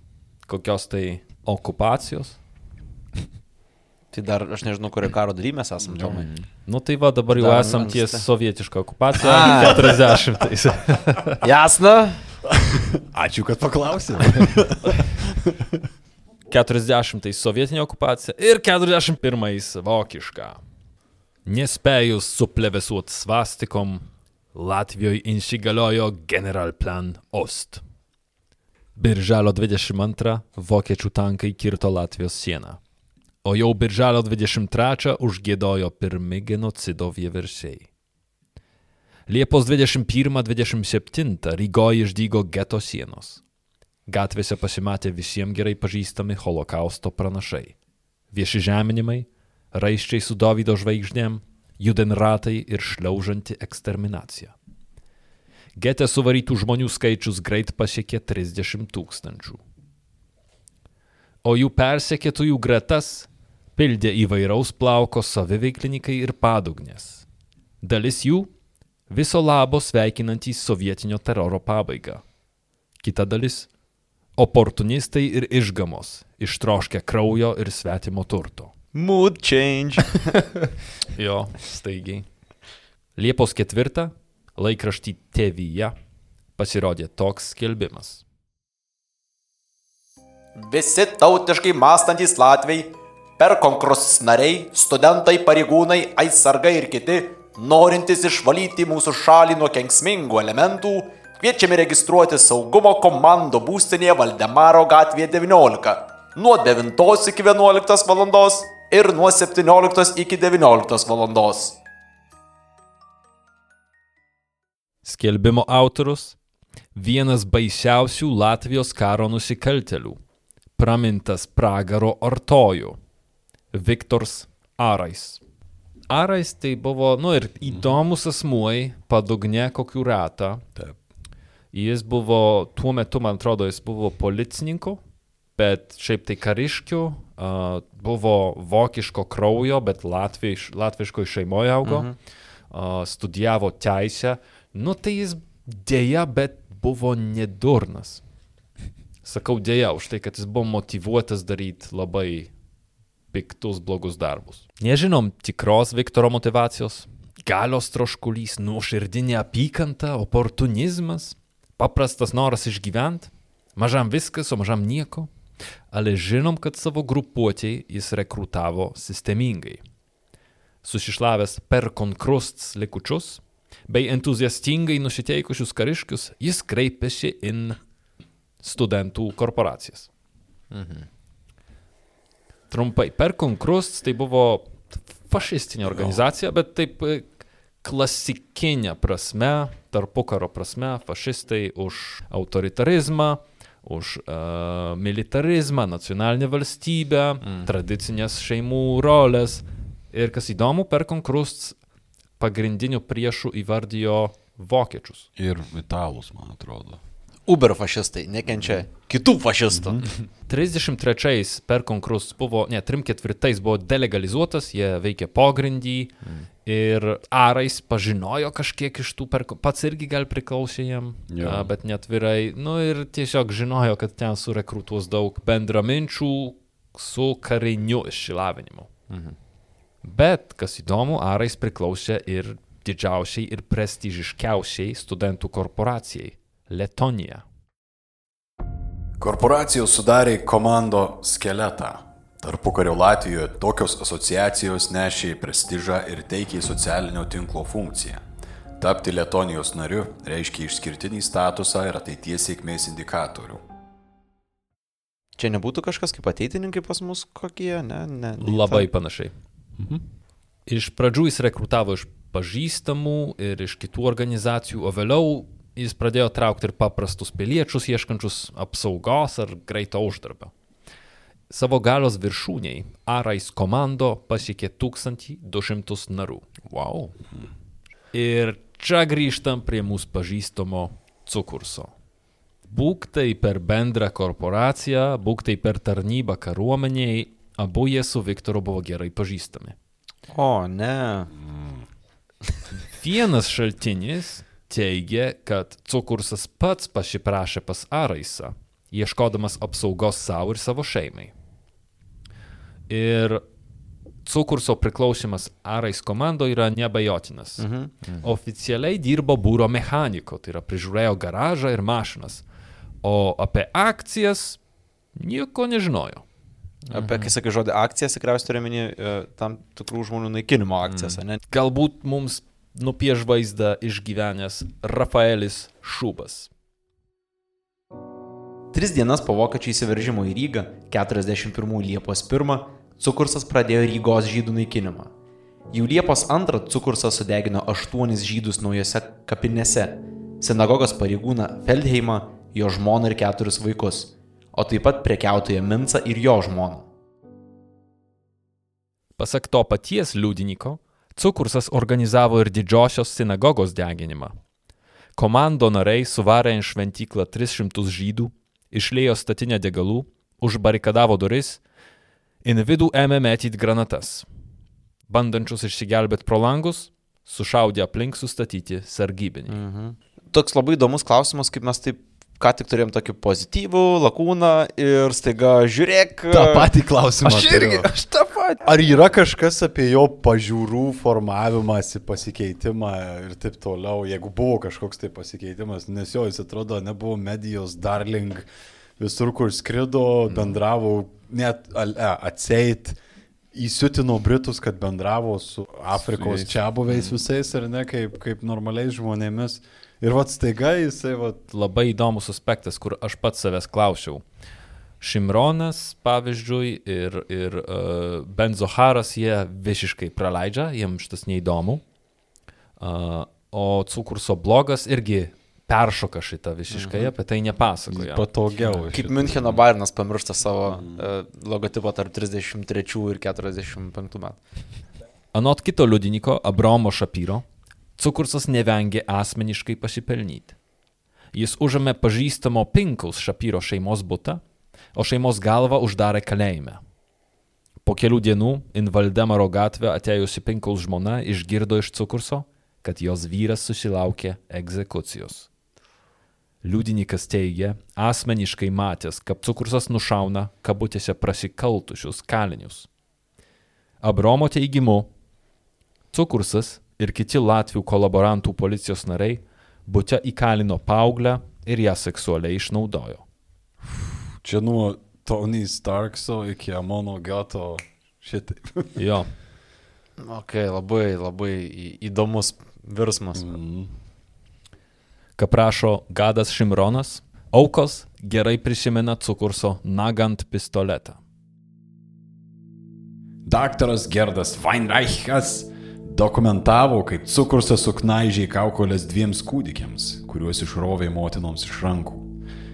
kokios tai okupacijos? Tai dar aš nežinau, kurio karo daly mes esame, Tomai. Nu tai va, dabar jau Dar esam ties okupacija. A. 40-ais. Jasna? Ačiū, kad paklausė. 40-ais sovietinė okupacija ir 41-ais vokiška. Nespėjus suplevesuot svastikom, Latvijoje įsigaliojo Generalplan Ost. Birželio 22 vokiečių tankai kirto Latvijos sieną. O jau birželio 23 užgėdojo pirmi genocido vieversiai. Liepos 21-27 Rygoje išdygo geto sienos. Gatvėse pasimatė visiems gerai pažįstami holokausto pranašai. Vieši žeminimai, raiščiai su Davido žvaigždėm, judenratai ir šliaužanti eksterminacija. Gete suvarytų žmonių skaičius greit pasiekė 30 tūkstančių. O jų persekėtųjų gretas pildė įvairaus plauko saviveiklininkai ir padugnės. Dalis jų viso labo sveikinantys sovietinio teroro pabaigą. Kita dalis - oportunistai ir išgamos, ištroškę kraujo ir svetimo turto. Mood change. Jo, staigiai. Liepos ketvirtą laikraštį Tevyje pasirodė toks skelbimas. Visi tautiškai mąstantys Latviai, per konkursus nariai, studentai, pareigūnai, aisargai ir kiti, norintys išvalyti mūsų šalį nuo kenksmingų elementų, kviečiami registruoti saugumo komando būstinėje Valdemaro gatvėje 19 nuo 9 iki 11 val. ir nuo 17 iki 19 val. Skelbimo autorius - vienas baisiausių Latvijos karo nusikaltelių, pramintas pragaro artojų - Viktors Arais. Arais tai buvo, nu ir įdomus asmuoj, padugne kokių ratą. Taip. Jis buvo, tuo metu, man atrodo, jis buvo policininku, bet šiaip tai kariškių, uh, buvo vokiško kraujo, bet latviš, latviškoje šeimoje augo, mhm. uh, studijavo teisę. Nu tai jis dėja, bet buvo nedurnas. Sakau dėja už tai, kad jis buvo motivuotas daryti labai piktus, blogus darbus. Nežinom tikros Viktoro motivacijos. Galios troškulys, nuoširdinė apykanta, oportunizmas, paprastas noras išgyventi, mažam viskas, o mažam nieko. Ale žinom, kad savo grupuotėjai jis rekrutavo sistemingai. Susišlavęs per konkrusts likučius, bei entuziastingai nusiteikusius kariškius, jis kreipėsi į studentų korporacijas. Mhm. Trumpai, per konkrust tai buvo fašistinė organizacija, bet taip e, klasikinė prasme, tarpukaro prasme, fašistai už autoritarizmą, už uh, militarizmą, nacionalinę valstybę, mm. tradicinės šeimų rolės. Ir kas įdomu, per konkrust pagrindiniu priešu įvardijo vokiečius. Ir italus, man atrodo. Uber fašistai nekenčia kitų fašistų. 33 per konkursus buvo, ne, 34 buvo delegalizuotas, jie veikė pogrindį mm. ir Arais pažinojo kažkiek iš tų, per, pats irgi gal priklausė jam, Jo. a, bet netvirai, nu ir tiesiog žinojo, kad ten surekrutuos daug bendraminčių su kariniu išsilavinimu. Mhm. Bet, kas įdomu, Arais priklausė ir didžiausiai ir prestižiškiausiai studentų korporacijai - Letonija. Korporacijos sudarė komando skeletą. Tarpukario Latvijoje tokios asociacijos nešė prestižą ir teikė socialinio tinklo funkciją. Tapti Letonijos nariu reiškia išskirtinį statusą ir ateities sėkmės indikatorių. Čia nebūtų kažkas kaip ateitininkai pas mus kokie, ne? ne ne Labai ta- panašiai. Iš pradžių jis rekrutavo iš pažįstamų ir iš kitų organizacijų, o vėliau jis pradėjo traukti ir paprastus piliečius, ieškančius apsaugos ar greito uždarbio. Savo galios viršūniai Arais komando pasiekė 1200 narių. Wow. Ir čia grįžtam prie mūsų pažįstamo cukurso. Būk tai per bendrą korporaciją, būk tai per tarnybą kariuomeniai, abu jie su Viktoru buvo gerai pažįstami. O, ne. Vienas šaltinis teigia, kad cukursas pats pasiprašė pas Araisą, ieškodamas apsaugos savo ir savo šeimai. Ir cukurso priklausimas Arais komando yra neabejotinas. Mhm. Oficialiai dirbo būro mechaniko, tai yra prižiūrėjo garažą ir mašinas, o apie akcijas nieko nežinojo. Apie, kai sakai žodį akcijas, tikriausiai turiu minį tam tikrų žmonių naikinimo akcijas, mm. ne? Galbūt mums nupieš vaizdą išgyvenęs Rafaelis Šubas. Tris dienas po vokiečių įsiveržimo į Rygą, 41 Liepos 1, Cukursas pradėjo Rygos žydų naikinimą. Jau Liepos 2 Cukursas sudegino aštuonis žydus naujose kapinėse - sinagogos pareigūną Feldheimą, jo žmoną ir keturis vaikus, o taip pat prekiautoją Mincą ir jo žmoną. Pasak to paties liudininko, Cukursas organizavo ir didžiosios sinagogos deginimą. Komando nariai suvarė į šventyklą 300 žydų, išlėjo statinę degalų, užbarikadavo duris, į vidų ėmė metyti granatas. Bandančius išsigelbėti pro langus, sušaudė aplink sustatyti sargybinį. Mhm. Toks labai įdomus klausimas, kaip mes taip ką tik turėjom tokį pozityvų lakūną ir staiga žiūrėk. Ta patį klausimą. Aš irgi, turiu. aš tą. Ar yra kažkas apie jo pažiūrų formavimąsi, pasikeitimą ir taip toliau, jeigu buvo kažkoks tai pasikeitimas, nes jo jis atrodo nebuvo medijos darling, visur kur skrido, bendravo, net atseit, įsiutino Britus, kad bendravo su Afrikos čia buviais visais ir ne kaip, kaip normaliais žmonėmis. Ir vad staiga jisai, vad, Labai įdomus aspektas, kur aš pats savęs klausiau. Šimronas, pavyzdžiui, ir, ir uh, Benzoharas jie visiškai praleidžia, jiems šitas neįdomu. Uh, o Cukurso blogas irgi peršoka šitą visiškai, apie tai nepasakoja. patogiau. Kaip šitą. Müncheno Bayernas pamiršta savo uh, logotipą tarp 33 ir 45 metų. Anot kito liudininko, Abraomo Šapyro, Cukursas nevengė asmeniškai pasipelnyti. Jis užėmė pažįstamo Pinkaus Šapyro šeimos butą, o šeimos galvą uždarė kalėjime. Po kelių dienų Invaldemaro gatvę atėjusi Pinkaus žmona išgirdo iš Cukurso, kad jos vyras susilaukė egzekucijos. Liudininkas teigia, asmeniškai matęs, kad Cukursas nušauna kabutėse prasikaltušius kalinius. Abromo teigimu, Cukursas ir kiti Latvių kolaborantų policijos nariai būte įkalino paauglę ir ją seksualiai išnaudojo. Čia nuo Tony Starkso iki Amono Gato šitaip. Jo, Ok, labai, labai įdomus virsmas. Mm. ką prašo Gadas Šimronas, aukos gerai prisimena Cukurso nagant pistoletą. Daktaras Gerdas Weinreichas dokumentavo, kaip cukursas suknaižiai kaukolės dviems kūdikiams, kuriuos išrovė motinoms iš rankų.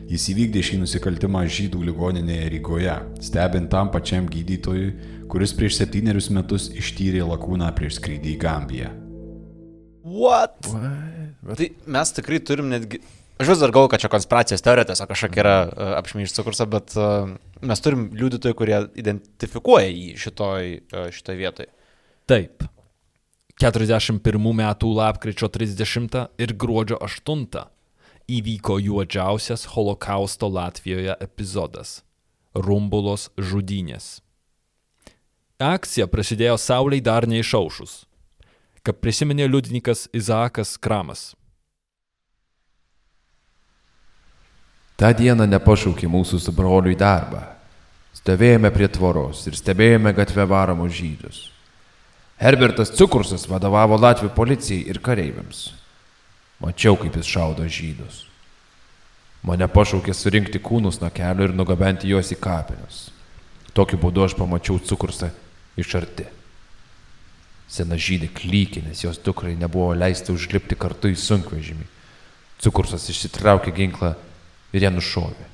Jis įvykdė šį nusikaltimą žydų ligoninėje Rygoje, stebint tam pačiam gydytojui, kuris prieš septynerius metus ištyrė lakūną prieš skrydį į Gambiją. What? Tai mes tikrai turim netgi... Aš vis dar galvoju, kad čia konspiracijos teorija tiesiog kažkokia yra uh, apšmeižta kursą, bet uh, mes turim liudytojų, kurie identifikuoja jį šitoj, uh, šitoj vietoj. Taip. 41 metų lapkričio 30 ir gruodžio 8 įvyko juodžiausias holokausto Latvijoje epizodas - Rumbulos žudynės. Akcija prasidėjo Sauliai dar neišaušus, kaip prisiminė liudininkas Izaakas Kramas. Ta diena nepašaukė mūsų su broliu į darbą. Stovėjome prie tvoros ir stebėjome gatvę varomus žydus. Herbertas Cukursas vadovavo Latvijų policijai ir kareiviams. Mačiau, kaip jis šaudo žydus. Mane pašaukė surinkti kūnus nuo kelio ir nugabenti juos į kapinius. Tokiu būdu aš pamačiau cukursą iš arti. Sena žydė klykė, nes jos dukrai nebuvo leista užlipti kartu į sunkvežimį. Cukursas išsitraukė ginklą ir ją nušovė.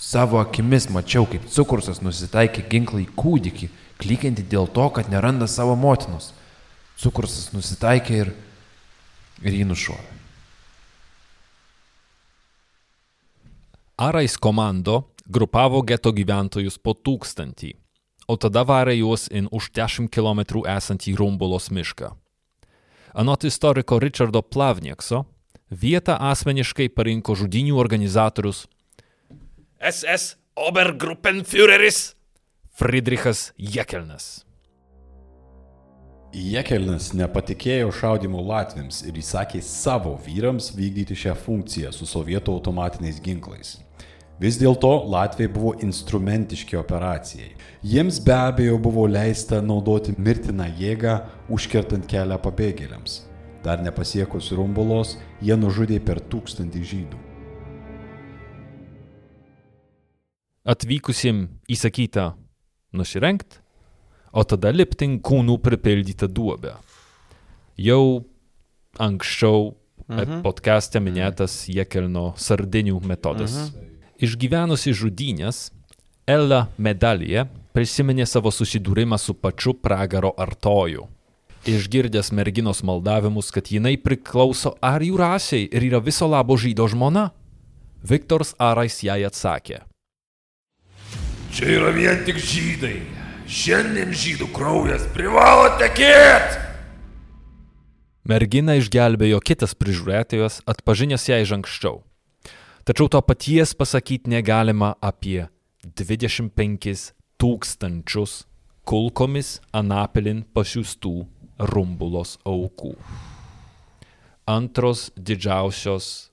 Savo akimis mačiau, kaip cukursas nusitaikė ginklą į kūdikį, klykiantį dėl to, kad neranda savo motinos. Cukursas nusitaikė ir, ir jį nušovė. Arais komando grupavo geto gyventojus po tūkstantį, o tada varė juos in už 10 km esantį Rumbulos mišką. Anot istoriko Richardo Plavniekso, vietą asmeniškai parinko žudinių organizatorius SS Obergruppenführeris Friedrichas Jekelnas. Jekelnis nepatikėjo šaudimu Latviams ir įsakė savo vyrams vykdyti šią funkciją su sovietų automatiniais ginklais. Vis dėlto Latvijai buvo instrumentiški operacijai. Jiems be abejo buvo leista naudoti mirtiną jėgą, užkertant kelią pabėgėliams. Dar nepasiekus Rumbulos, jie nužudė per tūkstantį žydų. Atvykusim įsakyta nusirengt, o tada liptin kūnų pripildytą duobę. Jau anksčiau mhm. podcast'e minėtas Jekelno sardinių metodas. Mhm. Išgyvenusi žudynės, Ella Medalija prisiminė savo susidūrimą su pačiu pragaro artoju. Išgirdęs merginos maldavimus, kad jinai priklauso arijų rasiai ir yra viso labo žydo žmona, Viktors Arais jai atsakė. Čia yra vien tik žydai. Šiandien žydų kraujas privalo tekėti. Merginą išgelbėjo kitas prižiūrėtojas, atpažinęs ją iš anksčiau. Tačiau to paties pasakyti negalima apie 25 tūkstančius kulkomis Anapilin pasiūstų rumbulos aukų. Antros didžiausios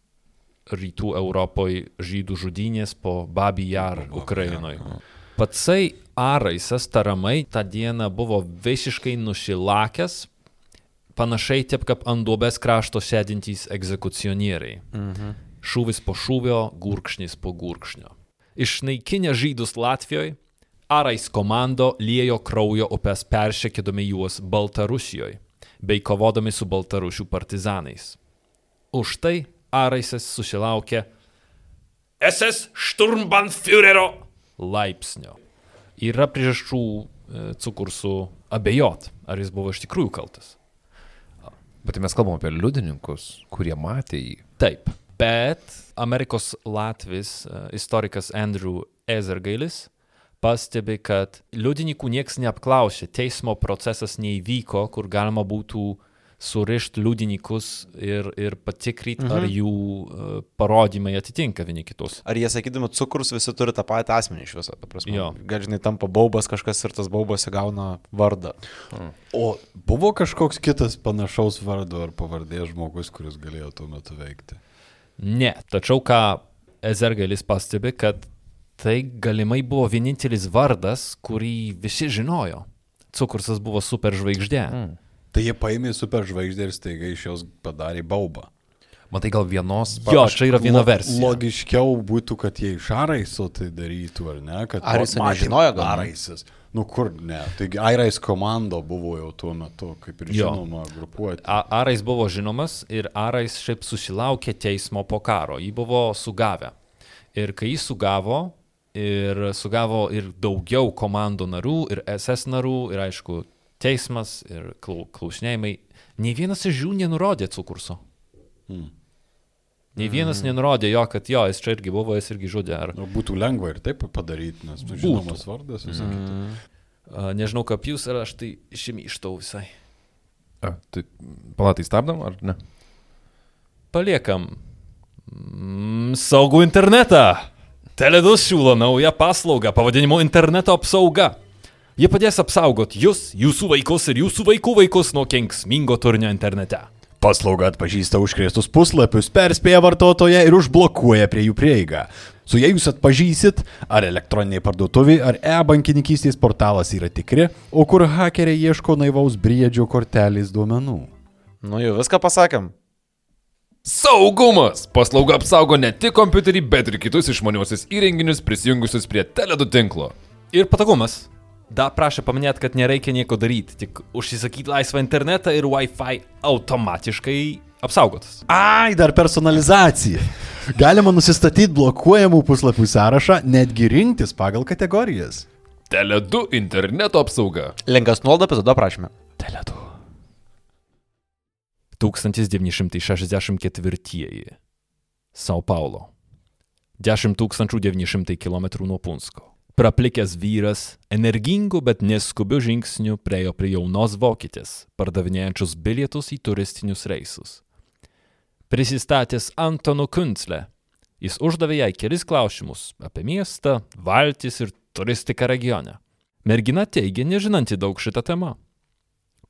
rytų Europoje žydų žudynės po Babi Jar Ukrainoje. Patsai Araisas taramai tą dieną buvo visiškai nušilakęs, panašiai taip kaip ant duobės krašto sėdintys egzekucionieriai. Mhm. Šūvis po šūvio, gurkšnis po gurkšnio. Išnaikinę žydus Latvijoje, Arais komando liejo kraujo upes peršekėdami juos Baltarusijoje bei kovodami su baltarušių partizanais. Už tai Araisas susilaukė SS Sturmbannführerio laipsnio. Yra priežasčių e, cukursų abejot, ar jis buvo iš tikrųjų kaltas. Bet mes kalbam apie liudininkus, kurie matė jį. Taip, bet Amerikos Latvis e, istorikas Andrew Ezergailis pastebi, kad liudininkų niekas neapklausė, teismo procesas neįvyko, kur galima būtų surišti liudininkus ir, ir patikrinti, mhm. ar jų uh, parodymai atitinka vieni kitus. Ar jie sakydami cukrus visi turi tą patį asmenį iš viso, ta prasme. Gal žinai, tampa baubas kažkas ir tas baubas įgauna vardą. Hmm. O buvo kažkoks kitas panašaus vardo ar pavardės žmogus, kuris galėjo tuo metu veikti? Ne, tačiau ką Ezergailis pastebi, kad tai galimai buvo vienintelis vardas, kurį visi žinojo. Cukursas buvo superžvaigždė. Mm. Tai jie paėmė superžvaigždę ir staiga iš jos padarė baubą. Matai, gal vienos. Jo, čia yra viena versija. Logiškiau būtų, kad jie iš Araiso tai darytų, ar ne? Kad ar jis nežinojo, gal Araisas. Nu kur, ne. Taigi Airais komando buvo jau tuo metu, kaip ir Jo. žinoma, grupuoti. A- Arais buvo žinomas ir Arais šiaip susilaukė teismo po karo. Jį buvo sugavę. Ir kai jį sugavo, ir sugavo ir daugiau komandų narių, ir SS narių, ir aišku, teismas, ir klau- klausinėjimai, nei vienas iš jų nenurodė cukurso. Hmm. Nei vienas nenurodė jo, kad jo, jis čia irgi buvo, jis irgi žudė. Ar, Nu, būtų lengva ir taip padaryti, nes tu žinomas vardas visą kitą. a, nežinau, kaip jūs, ar aš tai išimištau visai. A, tai palatai stabdom, ar ne? Paliekam. Mm, saugų internetą. Teledus siūlo naują paslaugą pavadinimu interneto apsauga. Ji padės apsaugoti jūs, jūsų vaikus ir jūsų vaikų vaikus nuo kenksmingo turinio internete. paslauga atpažįsta užkrėstus puslapius, perspėja vartotoją ir užblokuoja prie jų prieigą. Su jais jūs atpažysit, ar elektroniniai parduotuviai, ar e-bankininkystės portalas yra tikri, o kur hakeriai ieško naivaus briedžio kortelės duomenų. Nu jau viską pasakėm. Saugumas! Paslauga apsaugo ne tik kompiuterį, bet ir kitus išmaniuosius įrenginius prisijungusius prie teledu tinklo. Ir patogumas. Da prašė paminėti, kad nereikia nieko daryti, tik užsisakyti laisvą internetą ir Wi-Fi automatiškai apsaugotas. Ai, dar personalizacija. Galima nusistatyti blokuojamų puslapių sąrašą, netgi rinktis pagal kategorijas. Teledu interneto apsauga. Linkas nuolaidą epizodo aprašymė. Teledu. 1964. Sao Paulo. 10 900 km nuo Punsko. Praplikęs vyras, energingu, bet neskubiu žingsniu priejo prie jaunos vokietės, pardavinėjančius bilietus į turistinius reisus. Prisistatęs Antonu Kuncle, jis uždavė jai kelis klausimus apie miestą, valtis ir turistiką regione. Mergina teigia nežinanti daug šitą temą.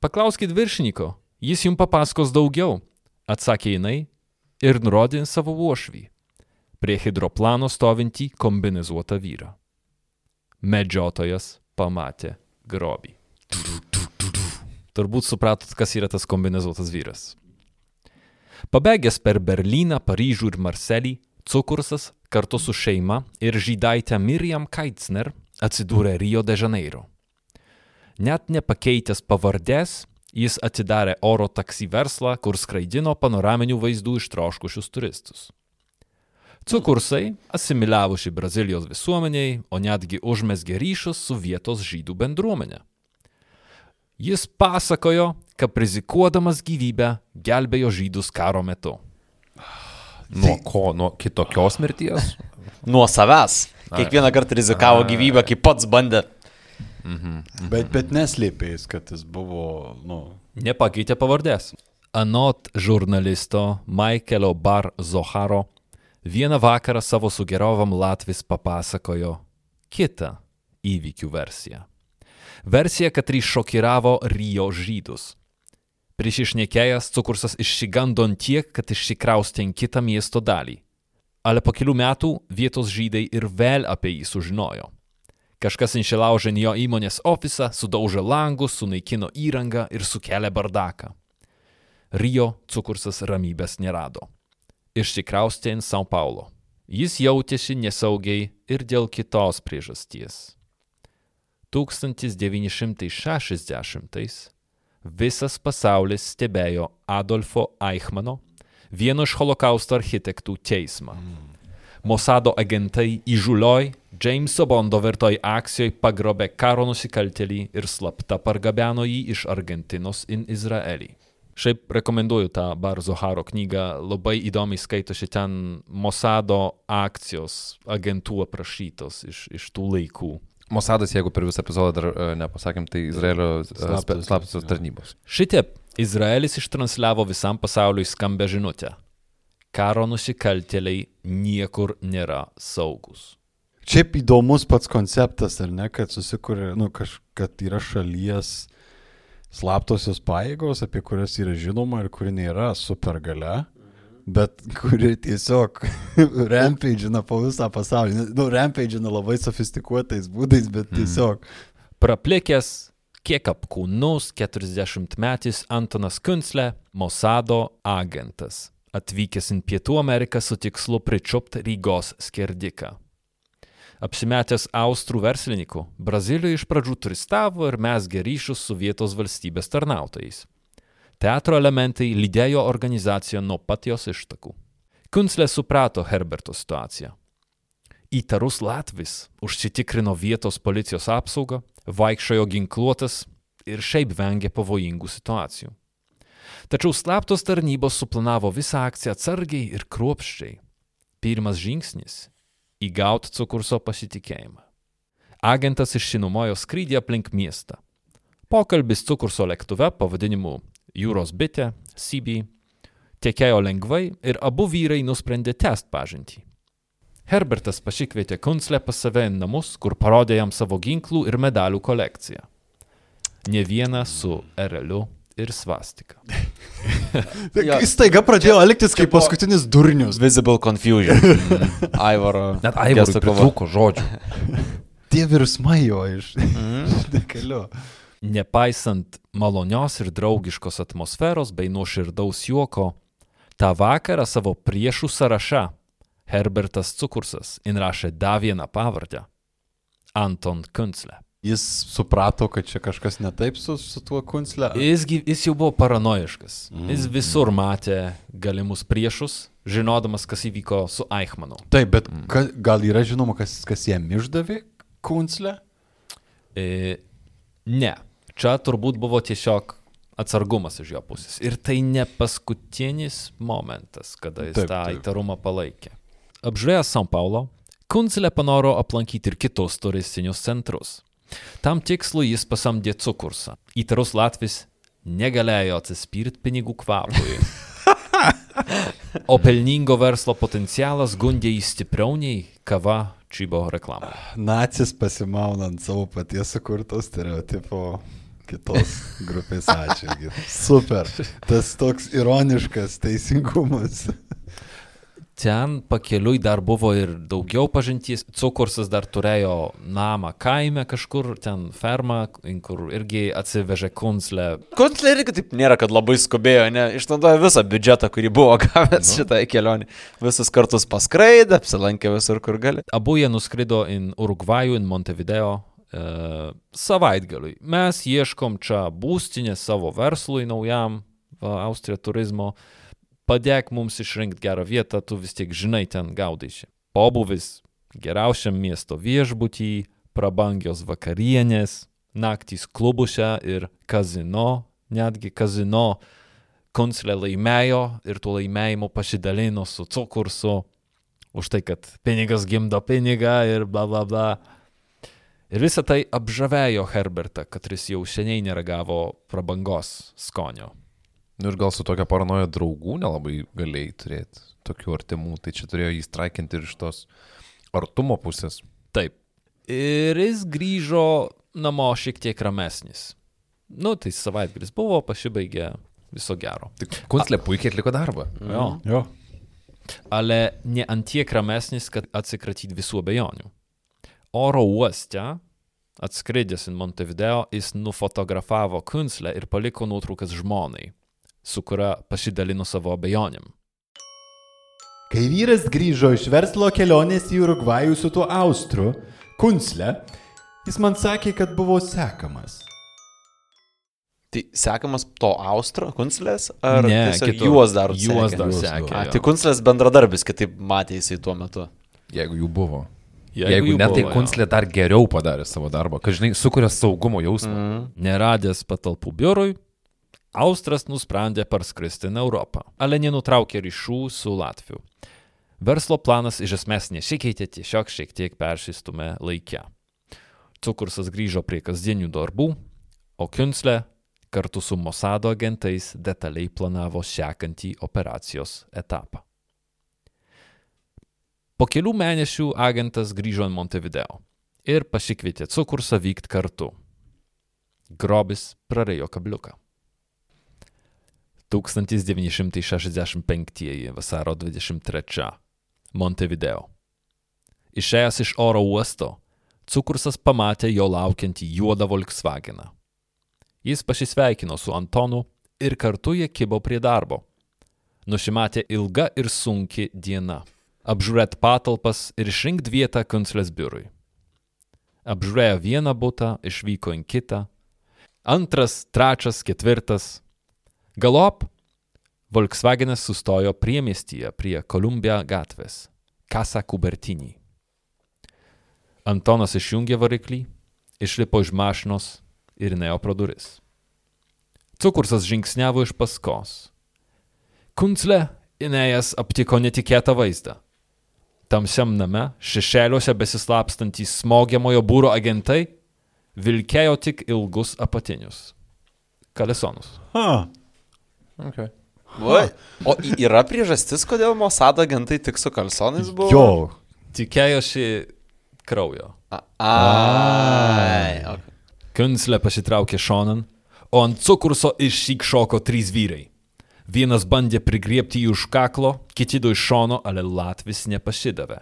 Paklauskit viršininko, jis jums papasakos daugiau, atsakė jinai ir nurodė savo uošvį, prie hidroplano stovintį kombinizuotą vyrą. Medžiotojas pamatė grobį. Turbūt supratot, kas yra tas kombinizuotas vyras. Pabėgęs per Berlyną, Paryžių ir Marselį, Cukursas kartu su šeima ir žydaitė Miriam Keitzner atsidūrė Rio de Janeiro. Net nepakeitęs pavardės, jis atidarė oro taksi verslą, kur skraidino panoraminių vaizdų ištroškušius turistus. Cukursai asimiliavuši Brazilijos visuomeniai, o netgi užmesgė ryšius su vietos žydų bendruomenė. Jis pasakojo, kad rizikuodamas gyvybę gelbėjo žydus karo metu. Nuo ko? Nuo kitokios mirties? Nuo savęs. Kiekvieną kartą rizikavo gyvybę, kai pats bandė. Bet, bet neslėpėjais, kad jis buvo, nu, Nepakeitė pavardės. Anot žurnalisto Michaelo Bar Zoharo, vieną vakarą savo sugerovam Latvis papasakojo kitą įvykių versiją. Versija, kad jį šokiravo Rio žydus. Prieš išnekėjęs cukursas išsigando tiek, kad išsikraustė į kitą miesto dalį. Ale po kelių metų vietos žydai ir vėl apie jį sužinojo. Kažkas inšilaužė jo įmonės ofisą, sudaužė langus, sunaikino įrangą ir sukelė bardaką. Rio cukursas ramybės nerado. Išsikraustė į Sao Paulo. Jis jautėsi nesaugiai ir dėl kitos priežasties. 1960-ais visas pasaulis stebėjo Adolfo Eichmano, vieno iš holokausto architektų teismą. Mossado agentai įžulioj Jameso Bondo vertoj akcijoj pagrobė karo nusikaltelį ir slapta pargabeno jį iš Argentinos į Izraelį. Šiaip rekomenduoju tą Barzo Haro knygą, labai įdomiai skaitosi ten Mossado akcijos agentų aprašytos iš, iš tų laikų. Mosadas, jeigu per visą epizodą dar uh, nepasakėm, tai Izraelio Slaptos- slaptosios tarnybos. Šitaip Izraelis ištransliavo visam pasauliui skambę žinutę. Karo nusikaltėliai niekur nėra saugus. Šiaip įdomus pats konceptas, ar ne, kad susikūrė, nu, kažkad yra šalies slaptosios pajėgos, apie kurias yra žinoma ir kuri nėra supergale, bet kuri tiesiog rampageina po visą pasaulį. Nu, rampageina labai sofistikuotais būdais, bet tiesiog. Praplikęs, kiek apkūnus 40-metis Antonas Kunslė, Mossado agentas, atvykęs į Pietų Ameriką su tikslu pričupti Rygos skerdiką. Apsimetęs austrų verslininku, Brazilijoje iš pradžių turistavo ir mesgė ryšius su vietos valstybės tarnautojais. Teatro elementai lydėjo organizaciją nuo pat jos ištakų. Kunslė suprato Herberto situaciją. Įtarus Latvis užsitikrino vietos policijos apsaugą, vaikščiojo ginkluotas ir šiaip vengė pavojingų situacijų. Tačiau slaptos tarnybos suplanavo visą akciją atsargiai ir kruopščiai. Pirmas žingsnis - įgauti cukurso pasitikėjimą. Agentas išsinumojo skrydį aplink miestą. Pokalbis cukurso lėktuve pavadinimu Jūros bitė, CB, tekėjo lengvai ir abu vyrai nusprendė tęsti pažintį. Herbertas pasikvietė Kunslę pas save į namus, kur parodė jam savo ginklų ir medalių kolekciją. Ne vieną su ereliu ir svastika. Jo. Jis taiga pradėjo elgtis kaip paskutinis durnius. Visible confusion. Aivaro. Net kova. pritrūko žodžių. Tie virsmai jo iš. Dekaliu. Nepaisant malonios ir draugiškos atmosferos bei nuoširdaus juoko, tą vakarą savo priešų sąrašą Herbertas Cukursas įrašė dar vieną pavardę - Anton Kunzle. Jis suprato, kad čia kažkas ne taip su, su tuo kunsle. Jis, jis jau buvo paranoiškas. Jis visur matė galimus priešus, žinodamas, kas įvyko su Eichmanu. Taip, bet ka, gal yra žinoma, kas, kas jam išdavė kunsle? E, ne, čia turbūt buvo tiesiog atsargumas iš jo pusės. Ir tai ne paskutinis momentas, kada jis taip, tą taip. įtarumą palaikė. Apžiūrėjęs San Paulo, Kuncelė panoro aplankyti ir kitus turistinius centrus. Tam tikslu jis pasamdė cukursą. Įtarus Latvis negalėjo atsispirti pinigų kvapui. O pelningo verslo potencialas gundė jį stipriau nei kava čibo reklamą. Nacis pasimaunant savo paties sukurto stereotipo kitos grupės atžvilgiu. Super. Tas toks ironiškas teisingumas. Ten pakeliui dar buvo ir daugiau pažintys. Cukursas dar turėjo namą kaime kažkur, ten fermą, kur irgi atsivežė kunslę. Konclė irgi taip nėra, kad labai skubėjo, ne, išnaudojo visą biudžetą, kurį buvo gavęs nu. šitai kelionį. Visus kartus paskraidė, apsilankė visur, kur gali. Abu jie nuskrido į Urugvajų, į Montevideo e, savaitgaliui. Mes ieškom čia būstinės savo verslui naujam, va, Austrija turizmo. Padėk mums išrinkti gerą vietą, tu vis tiek žinai ten gaudysi. Pobuvis geriausiam miesto viešbutį, prabangios vakarienės, naktys klubuose ir kazino, netgi kazino konsulė laimėjo ir tuo laimėjimu pasidalino su cukursu už tai, kad pinigas gimdo pinigą ir bla bla bla. Ir visą tai apžavėjo Herbertą, kad jis jau seniai neragavo prabangos skonio. Nu ir gal su tokia paranoja draugų nelabai galėjai turėti tokių artimų, tai čia turėjo jį straikinti ir iš tos artumo pusės. Taip. Ir jis grįžo namo šiek tiek ramesnis. Nu, tai savaitgalis buvo, pasibaigė viso gero. Tik Kunslė puikiai atliko darbą. Jo. Jo. Ale ne antiek ramesnis, kad atsikratyti visų abejonių. Oro uoste, atskridęs į Montevideo, jis nufotografavo Kunslę ir paliko nuotraukas žmonai, su kuria pasidalino savo abejonėm. Kai vyras grįžo iš verslo kelionės į Urugvajų su tuo Austru, Kunsle, jis man sakė, kad buvo sekamas. Tai sekamas to Austro kunslės, ar Ne, kitur. juos dar Juos sekė? dar sekė, A, tai kunslės bendradarbis, kitaip matė jisai tuo metu. Jeigu jų buvo. Jeigu Jeigu, ne, tai. Kunslė dar geriau padarė savo darbą, kad, žinai, sukuria saugumo jausmą. Mm. Neradęs patalpų biurui, Austras nusprendė parskristi į Europą, ale nenutraukė ryšių su Latviu. Verslo planas iš esmės nesikeitė, tiesiog šiek tiek persistumė laikę. Cukursas grįžo prie kasdienių darbų, o Kunslė kartu su Mossado agentais detaliai planavo sekantį operacijos etapą. Po kelių mėnesių agentas grįžo į Montevideo ir pasikvietė Cukursą vykti kartu. Grobis prarėjo kabliuką. 1965 vasaro 23 Montevideo. Išėjęs iš oro uosto, Cukursas pamatė jo laukiantį juodą Volkswageną. Jis pasisveikino su Antonu ir kartu jie kibo prie darbo. Nusimatė ilga ir sunki diena. Apžiūrėt patalpas ir išrinkt vietą kunslės biurui. Apžiūrėjo vieną butą, išvyko į kitą. Antras, trečias, ketvirtas. Galop Volkswagenas sustojo priemiestyje prie Kolumbija gatvės - Casa Kubertinį. Antonas išjungė variklį, išlipo iš mašinos ir nėjo pro duris. Cukursas žingsniavo iš paskos. Kuncle Inėjas aptiko netikėtą vaizdą. Tamsiam name, šešėliuose besislapstantys smogiamojo būro agentai vilkėjo tik ilgus apatinius. Kalesonus. Ha. Okay. Va. O yra priežastis, kodėl Mossad agentai tik su kalsonais buvo? Jo. Tikėjosi kraujo. A- Ai. Okay. Kunslė pasitraukė šonan, o ant cukurso išsyk šoko trys vyrai. Vienas bandė prigriepti jį už kaklo, kiti du iš šono, ale Latvis nepasidavė.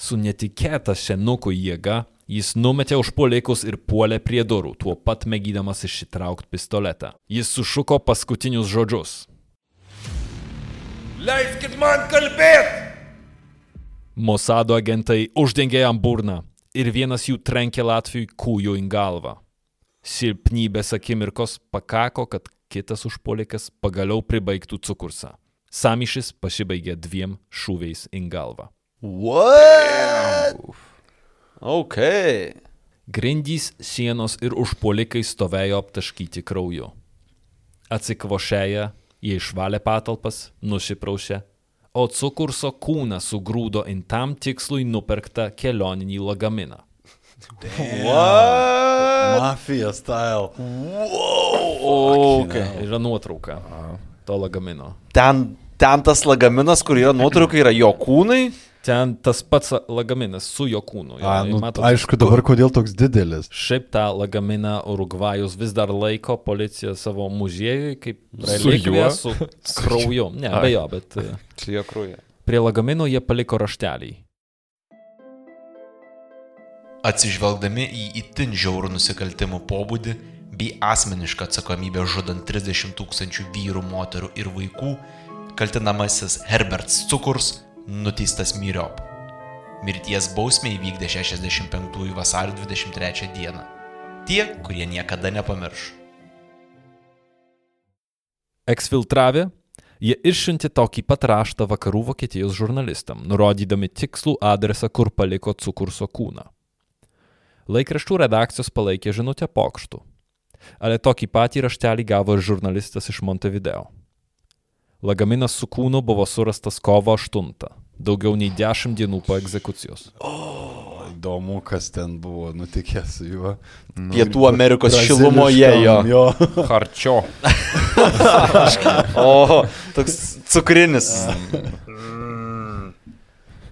Su netikėta senuko jėga jis numetė užpuolikus ir puolė prie durų, tuo pat mėgydamas išsitraukti pistoletą. Jis sušuko paskutinius žodžius. Leiskit man kalbėti! Mosado agentai uždengė jam burną ir vienas jų trenkė Latvijui kūjų į galvą. Silpnybės akimirkos pakako, kad kitas užpuolikas pagaliau pribaigtų cukursą. Samišis pasibaigė dviem šūviais į galvą. What? Ok. Grindys, sienos ir užpuolikai stovėjo aptaškyti krauju. Atsikvošėję, jie išvalė patalpas, nusiprausė, o cukurso kūną sugrūdo į tam tikslui nupirktą kelioninį lagaminą. Mafija style. Ok. Yra nuotrauka to lagamino. Ten, ten tas lagaminas, kur yra nuotrauka, yra jo kūnai. Ten tas pats lagaminas su jo kūnu. A, nu, matot, aišku, dabar kodėl toks didelis. Šiaip tą lagaminą Urugvajus vis dar laiko policija savo muziejui kaip Su relikviją juo? su krauju. Ne, be jo, bet e, Čia jo krūja. prie lagamino jie paliko raštelį. Atsižvelgdami į itin žiaurų nusikaltimų pobūdį bei asmenišką atsakomybę žudant 30 tūkstančių vyrų, moterų ir vaikų, kaltinamasis Herberts Cukurs nuteistas myriop. Mirties bausmę įvykdė 65 vasario 23 dieną. Tie, kurie niekada nepamirš. Eksfiltravę, jie išsiuntė tokį pat raštą vakarų Vokietijos žurnalistam, nurodydami tikslų adresą, kur paliko cukurso kūną. Laikraštų redakcijos palaikė žinutę pokštų, ale tokį patį raštelį gavo ir žurnalistas iš Montevideo. Lagaminas su kūnu buvo surastas kovo 8, daugiau nei 10 dienų po egzekucijos. Įdomu, kas ten buvo nutikęs su juo. Pietų Amerikos šilumoje jo. jo. Harčio. O, toks cukrinis.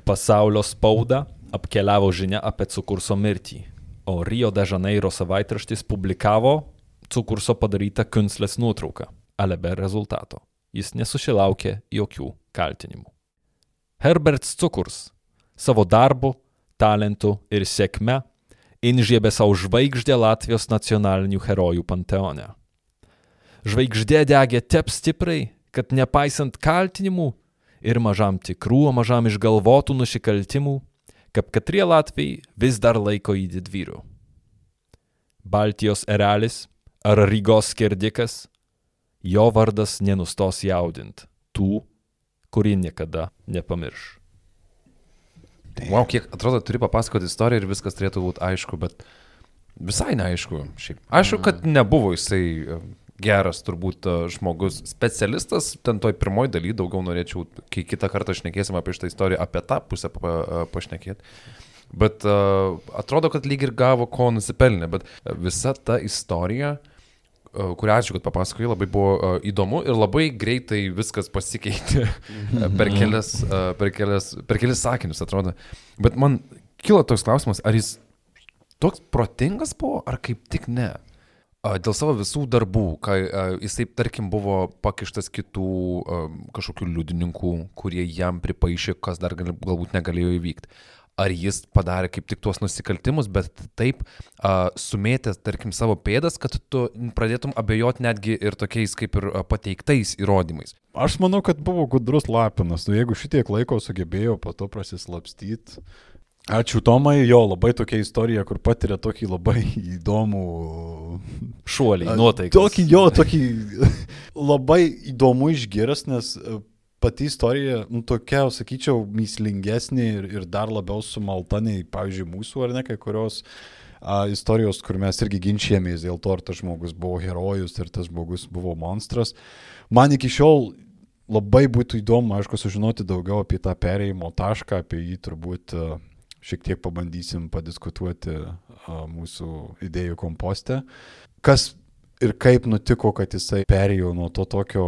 Pasaulio spauda apkeliavo žinia apie cukurso mirtį, o Rio de Janeiro savaitraštis publikavo cukurso padarytą kunslės nuotrauką, ale be rezultato. Jis nesusilaukė jokių kaltinimų. Herberts Cukurs savo darbu, talentu ir sėkme inžiebė savo žvaigždę Latvijos nacionalinių herojų panteone. Žvaigždė degė tep stipriai, kad nepaisant kaltinimų ir mažam tikrų, o mažam išgalvotų nusikaltimų, kaip katrie Latvijai vis dar laiko į didvyrių. Baltijos erelis ar Rygos skerdikas, jo vardas nenustos jaudint tų, kurie niekada nepamirš. Wow, kiek atrodo, turi papasakoti istoriją ir viskas turėtų būti aišku, bet visai neaišku. Šiaip. Aišku, kad nebuvo jisai e, geras turbūt e, žmogus, specialistas, ten toj pirmoji daly daugiau norėčiau, kai kitą kartą šnekėsim apie šitą istoriją, apie tą pusę pa, pa, pašnekėti. Bet uh, atrodo, kad lyg ir gavo ko nusipelnė, bet visa ta istorija, uh, kurią ačiū, kad papasakojai, labai buvo uh, įdomu ir labai greitai viskas pasikeitė per, kelias, per, kelias, per kelias sakinius, atrodo. Bet man kilo toks klausimas, ar jis toks protingas buvo, ar kaip tik ne? Dėl savo visų darbų, kai jisai, tarkim, buvo pakištas kitų kažkokių liudininkų, kurie jam pripaišė, kas dar gal, galbūt negalėjo įvykti. Ar jis padarė kaip tik tuos nusikaltimus, bet taip a, sumėtęs, tarkim, savo pėdas, kad tu pradėtum abejoti netgi ir tokiais kaip ir pateiktais įrodymais. Aš manau, kad buvo gudrus lapinas. Nu, jeigu šitiek laiko sugebėjo po to prasislapstyti. Ačiū Tomai, jo labai tokia istorija, kur patiria tokį labai įdomų... Šuoliai, nuotaikai. Tokį, jo, tokį labai įdomų išgiras, nes pati istorija, nu, tokia, sakyčiau, myslingesnė ir, ir dar labiau sumalta nei, pavyzdžiui, mūsų ar ne kai kurios a, istorijos, kur mes irgi ginčiamės dėl to, ar tas žmogus buvo herojus, ar tas žmogus buvo monstras. Man iki šiol labai būtų įdomu, aišku, sužinoti daugiau apie tą perėjimo tašką, apie jį turbūt a, šiek tiek pabandysim padiskutuoti a, mūsų idėjų komposte. Kas ir kaip nutiko, kad jisai perėjo nuo to tokio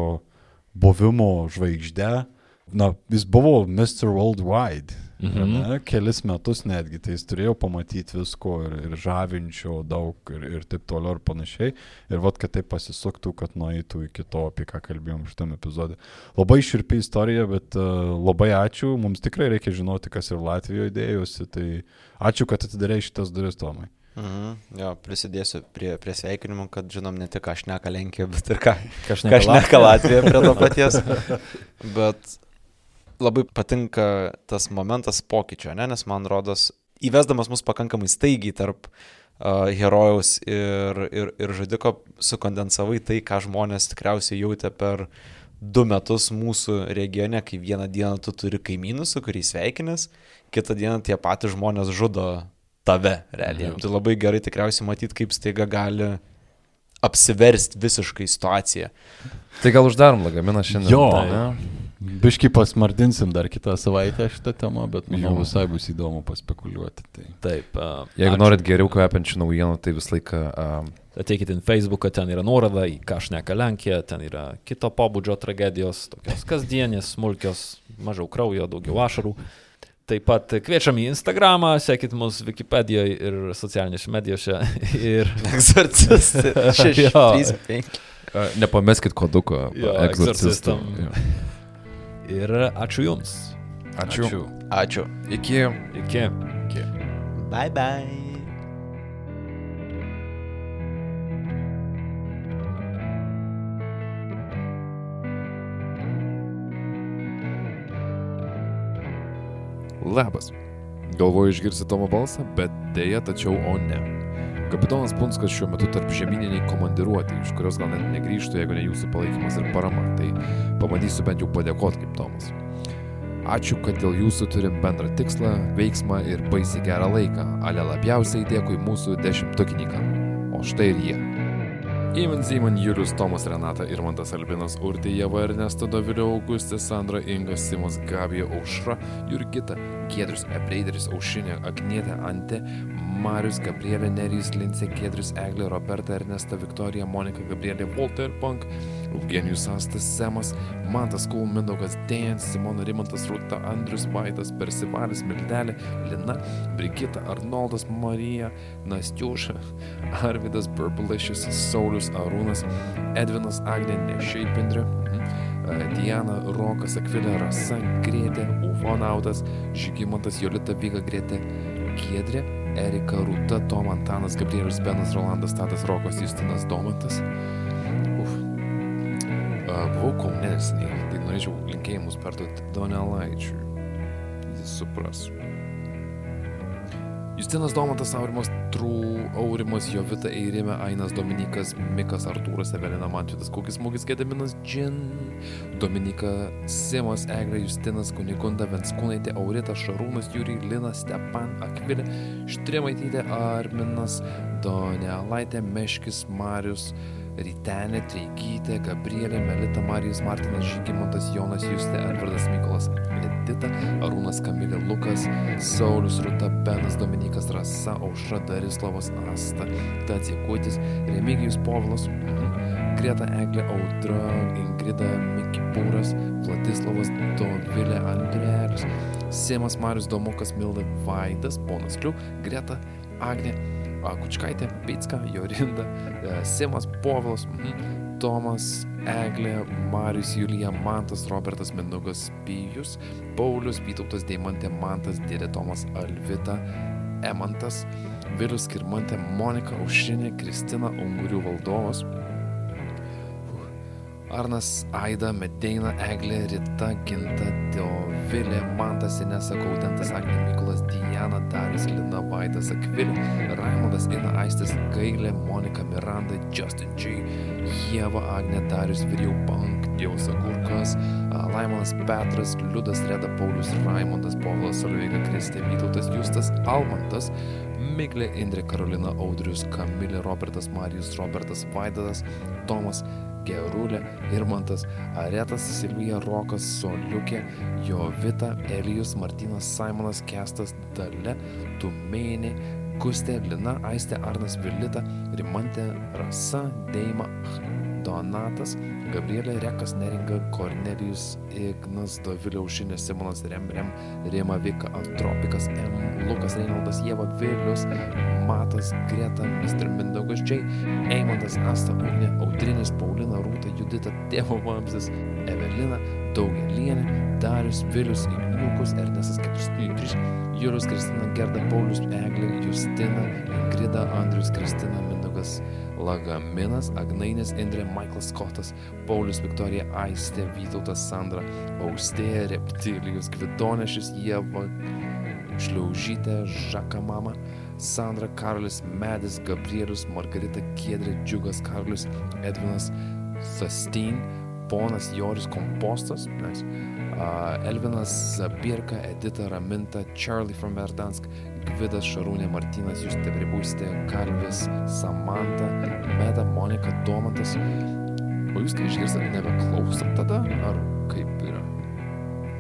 buvimo žvaigždė. Na, jis buvo Mr. Worldwide. Mhm. Ne, kelis metus netgi, tai jis turėjo pamatyti visko ir, ir žavinčio daug ir, ir taip toliau ir panašiai. Ir vad, kad tai pasisuktų, kad nueitų iki to, apie ką kalbėjom šitame epizode. Labai širpi istorija, bet uh, labai ačiū, mums tikrai reikia žinoti, kas ir Latvijoje dėjosi, tai ačiū, kad atidarė šitas duris, Tomai. Mhm. Jo, prisidėsiu prie, prie sveikinimų, kad žinom ne tik ką šneka Lenkija, bet ir ką, šneka šneka Latvija prie to paties. Bet labai patinka tas momentas pokyčio, ne? nes man rodos, įvesdamas mus pakankamai staigiai tarp uh, herojaus ir, ir, ir žudiko, sukondensavai tai, ką žmonės tikriausiai jautė per du metus mūsų regione, kai vieną dieną tu turi kaimynus, su kuriais sveikinės, kitą dieną tie patys žmonės žudo tave, realiai. Tai labai gerai tikriausiai matyti, kaip staiga gali apsiversti visiškai situaciją. Tai gal uždarom lagaminą šiandien? Jo. ne? Biški pasmardinsim dar kitą savaitę šitą temą, bet manau Jo. visai bus įdomu paspekuliuoti. Tai. Taip. Uh, Jeigu norit geriau kvepiančių naujienų, tai visą laiką uh, Ateikite į Facebooką, ten yra nuoroda į ką šneka Lenkija, ten yra kito pobūdžio tragedijos, tokios kasdienės, smulkios, mažiau kraujo, daugiau ašarų. Taip pat kviečiam į Instagramą, sekit mus Wikipedijoje ir socialinėse medijose. Ir Egzorcistai. 6, Jo. 3, 5. uh, nepameskit koduko. Egzorcistam. Ir ačiū Jums. Ačiū. Ačiū. Ačiū. Iki. Iki. Bye bye. Labas. Galvoju išgirsti Tomo balsą, bet dėja, tačiau o ne. Kapitonas Punskas šiuo metu tarp žemyniniai komandiruoti, iš kurios gal net negrįžtų, jeigu ne jūsų palaikymas ir parama. Tai pabandysiu bent jau padėkoti kaip Tomas. Ačiū, kad dėl jūsų turim bendrą tikslą, veiksmą ir baisiai gerą laiką. Ale labiausiai dėkui mūsų dešimtukininkam. O štai ir jie. Iman Ziman, Julius, Tomas, Renata, Irmantas, Albinas, Urtė, Jeva, Ernesto, Dovilio, Augustė, Sandra, Ingas, Simas, Gabija, Aušra, Jurgita, Giedrius, Ebreideris, Aušinė, Agnietė, Ante, Marius, Gabrielė, Nerys, Lincė, Giedrius, Eglė, Roberta, Ernesta, Viktorija, Monika, Gabrielė, Walter, Punk, Eugenijus Astas, Semas, Mantas, Kul, Mindaugas, Dejan, Simona, Rimantas, Rūta, Andrius, Vaitas, Persivalis, Mildelė, Lina, Brigita, Arnoldas, Marija, Nastiuša, Arvidas, Burbulešis, Saulis, Arūnas, Edvinas, Agnė, Nešeipindrė, Diana, Rokas, Akvilė, Rasa, Grėtė, Ufonautas, Žygimantas, Jolita, Vyga, Grėtė, Giedrė, Erika, Rūta, Tom, Antanas, Gabrielius, Benas, Rolandas, Tadas, Rokas, Justinas, Domantas. Uf. Buvau Kaune neseniai, tai norėčiau linkėjimus perduoti Donelaičiui. Jis supras. Justinas Domantas, Aurimas Trū, Aurimas Jovita Eirime, Ainas Dominikas, Mikas Artūras, Evelina Mantvidas, Kukis Mūgis Gedaminas Džin, Dominika Simas, Eglė Justinas, Kunigunda, Venskūnaitė, Aurita, Šarūnas, Jūri, Lina, Stepan, Akvilė, Štrimaitytė, Arminas, Donelaitė, Meškis, Marius, Rytenė, Treigytė, Gabrielė, Melita, Marijus, Martinas, Žygimantas, Jonas, Justė, Edvardas, Mykolas, Edita, Arūnas, Kamilė, Lukas, Saulis, Ruta, Benas, Dominikas, Rasa, Aušra, Darislavas, Asta, Tadziekutis, Remigijus, Povilas, mhm, Greta, Eglė, Audra, Ingrida, Mikipūras, Vladislavas, Dovilė, Andrėlis, Simas, Marius, Domukas, Milda, Vaidas, Ponas Kliu, Greta, Agnė, Kučkaitė, Pitska, Jorinda, e, Simas, Povilas, mhm, Tomas, Eglė, Marius, Julija, Mantas, Robertas, Minugas, Pijus, Paulius, Vytautas, Deimantė, Mantas, Dėdė Tomas, Alvita, Emantas, Vilius, Kirmantė, Monika, Aušinė, Kristina, Ungurių valdovas, Arnas, Aida, Medeina, Eglė, Rita, Ginta, Teovilė, Mantas, Inesa, Gaudentas, Agnė, Mykolas, Diana, Daris, Lina, Vaidas, Akvilė, Raimondas, Ina, Aistis, Gailė, Monika, Miranda, Justin G, Jėva, Agnė, Darius, Viriau, Bank, Dievas Agurkas, Laimonas, Petras, Liudas, Reda, Paulius, Raimondas, Povilas, Solveiga, Kristė, Vytautas, Justas, Almantas, Miglė, Indrė, Karolina, Audrius, Kamilė, Robertas, Marijus, Robertas, Vaidadas, Tomas, Gerulė, Irmantas, Aretas, Silvija, Rokas, Soliukė, Jovita, Elijus, Martinas, Simonas, Kestas, Dale, Tumėnė, Gustė, Lina, Aistė, Arnas, Vilita, Rimantė, Rasa, Deima, Donatas, Gabrielė Rekas, Neringa, Kornelijus, Ignas, Dovilė Aušinė, Simonas Rem, Rem, Rima Vika, Antropikas, M, Lukas Reinaldas, Jėva Vilius, Matas, Greta, Mr. Mindaugas J, Eimantas, Asta, Ugnė, Audrinis, Paulina, Rūta, Judita, Tėvo Vamsis, Evelina, Daugelienė, Darius, Vilius, Igniukus, Ernestas 403, Julius, Kristina, Gerda, Paulius, Eglė, Justina, Ingrida, Andrius, Kristina, Mindaugas, Lagaminas, Agnainis, Indrė, Michaelas Skotas, Paulius, Viktorija, Aistė, Vytautas, Sandra, Austėja, Reptilijus, Kvidonešis, Jėva, Šliaužytė, Žaka Mama, Sandra, Karolis, Medis, Gabrielius, Margarita, Kiedrė, Džiugas, Karolis, Edvinas, Sastin, Ponas Joris Kompostas, nice. uh, Elvinas Zabirka, Edita Raminta, Charlie from Verdansk, Gvidas Šarūnė Martinas, jūs tebribūsite, Kalvis, Samantha, Meda, Monika, Domantas. O jūs, kai išgirstate, nebeklausot tada, ar kaip yra?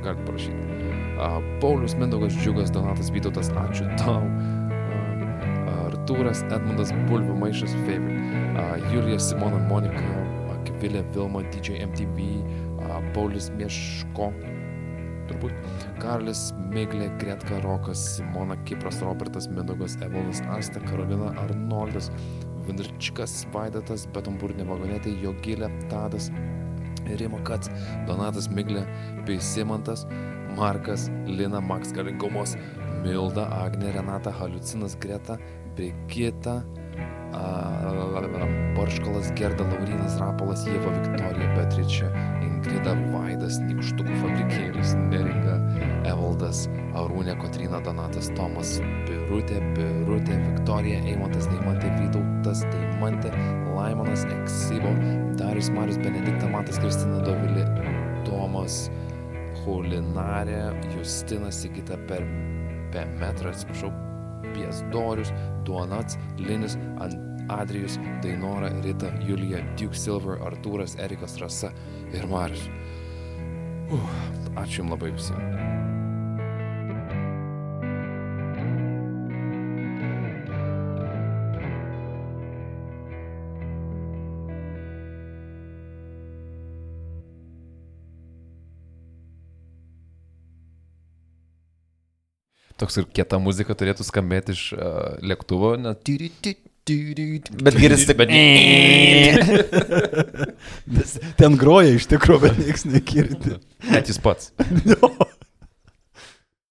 Galite parašyti. Uh, Paulius Mindaugas Džiugas, Donatas Vytautas, ačiū tau. Uh, Artūras Edmundas Bulvių maišas favorite. Uh, Julija Simona Monika, Akvilė Vilma, DJ MTV, Paulius Mieško, turbūt. Karlis Miglė, Gretka Rokas, Simona Kipras, Robertas Mindaugas, Evolas Asta, Karolina Arnoldas, Vindarčikas, Vaidatas, Betomburnė vagonetė, Jogilė, Tadas, Rimo Kats, Donatas Miglė bei Simantas, Markas, Lina, Max Galingumos, Milda, Agnė, Renata, Haliucinas, Greta, Brigita, Barškalas, Gerda, Laurinas, Rapolas, Jėva, Viktorija, Beatričia, Ingrida, Vaidas, Nikštukų fabrikėlis, Neringa, Evaldas, Arūnė, Kotrina, Donatas, Tomas, Birutė, Birutė, Viktorija, Eimantas, Deimantė, Vytautas, Deimantė, Laimonas, Eksibo, Darius, Marius, Benedikta, Matas, Kristina, Dovilė, Tomas, Hulinarė, Justinas, Sigita, per, per metrą, atsiprašau, Piesdorius, Duonats, Linis, Adrijus, Dainora, Rita, Julija, Duke Silver, Artūras, Erikas, Rasa ir Marius. Uh, ačiū Jums labai visiems. Toks ir kieta muzika turėtų skambėti iš uh, lėktuvo, net tyri, tyri, Bet girdisi tik. Ten groja iš tikrųjų, bet niekas nekirti. net jis pats.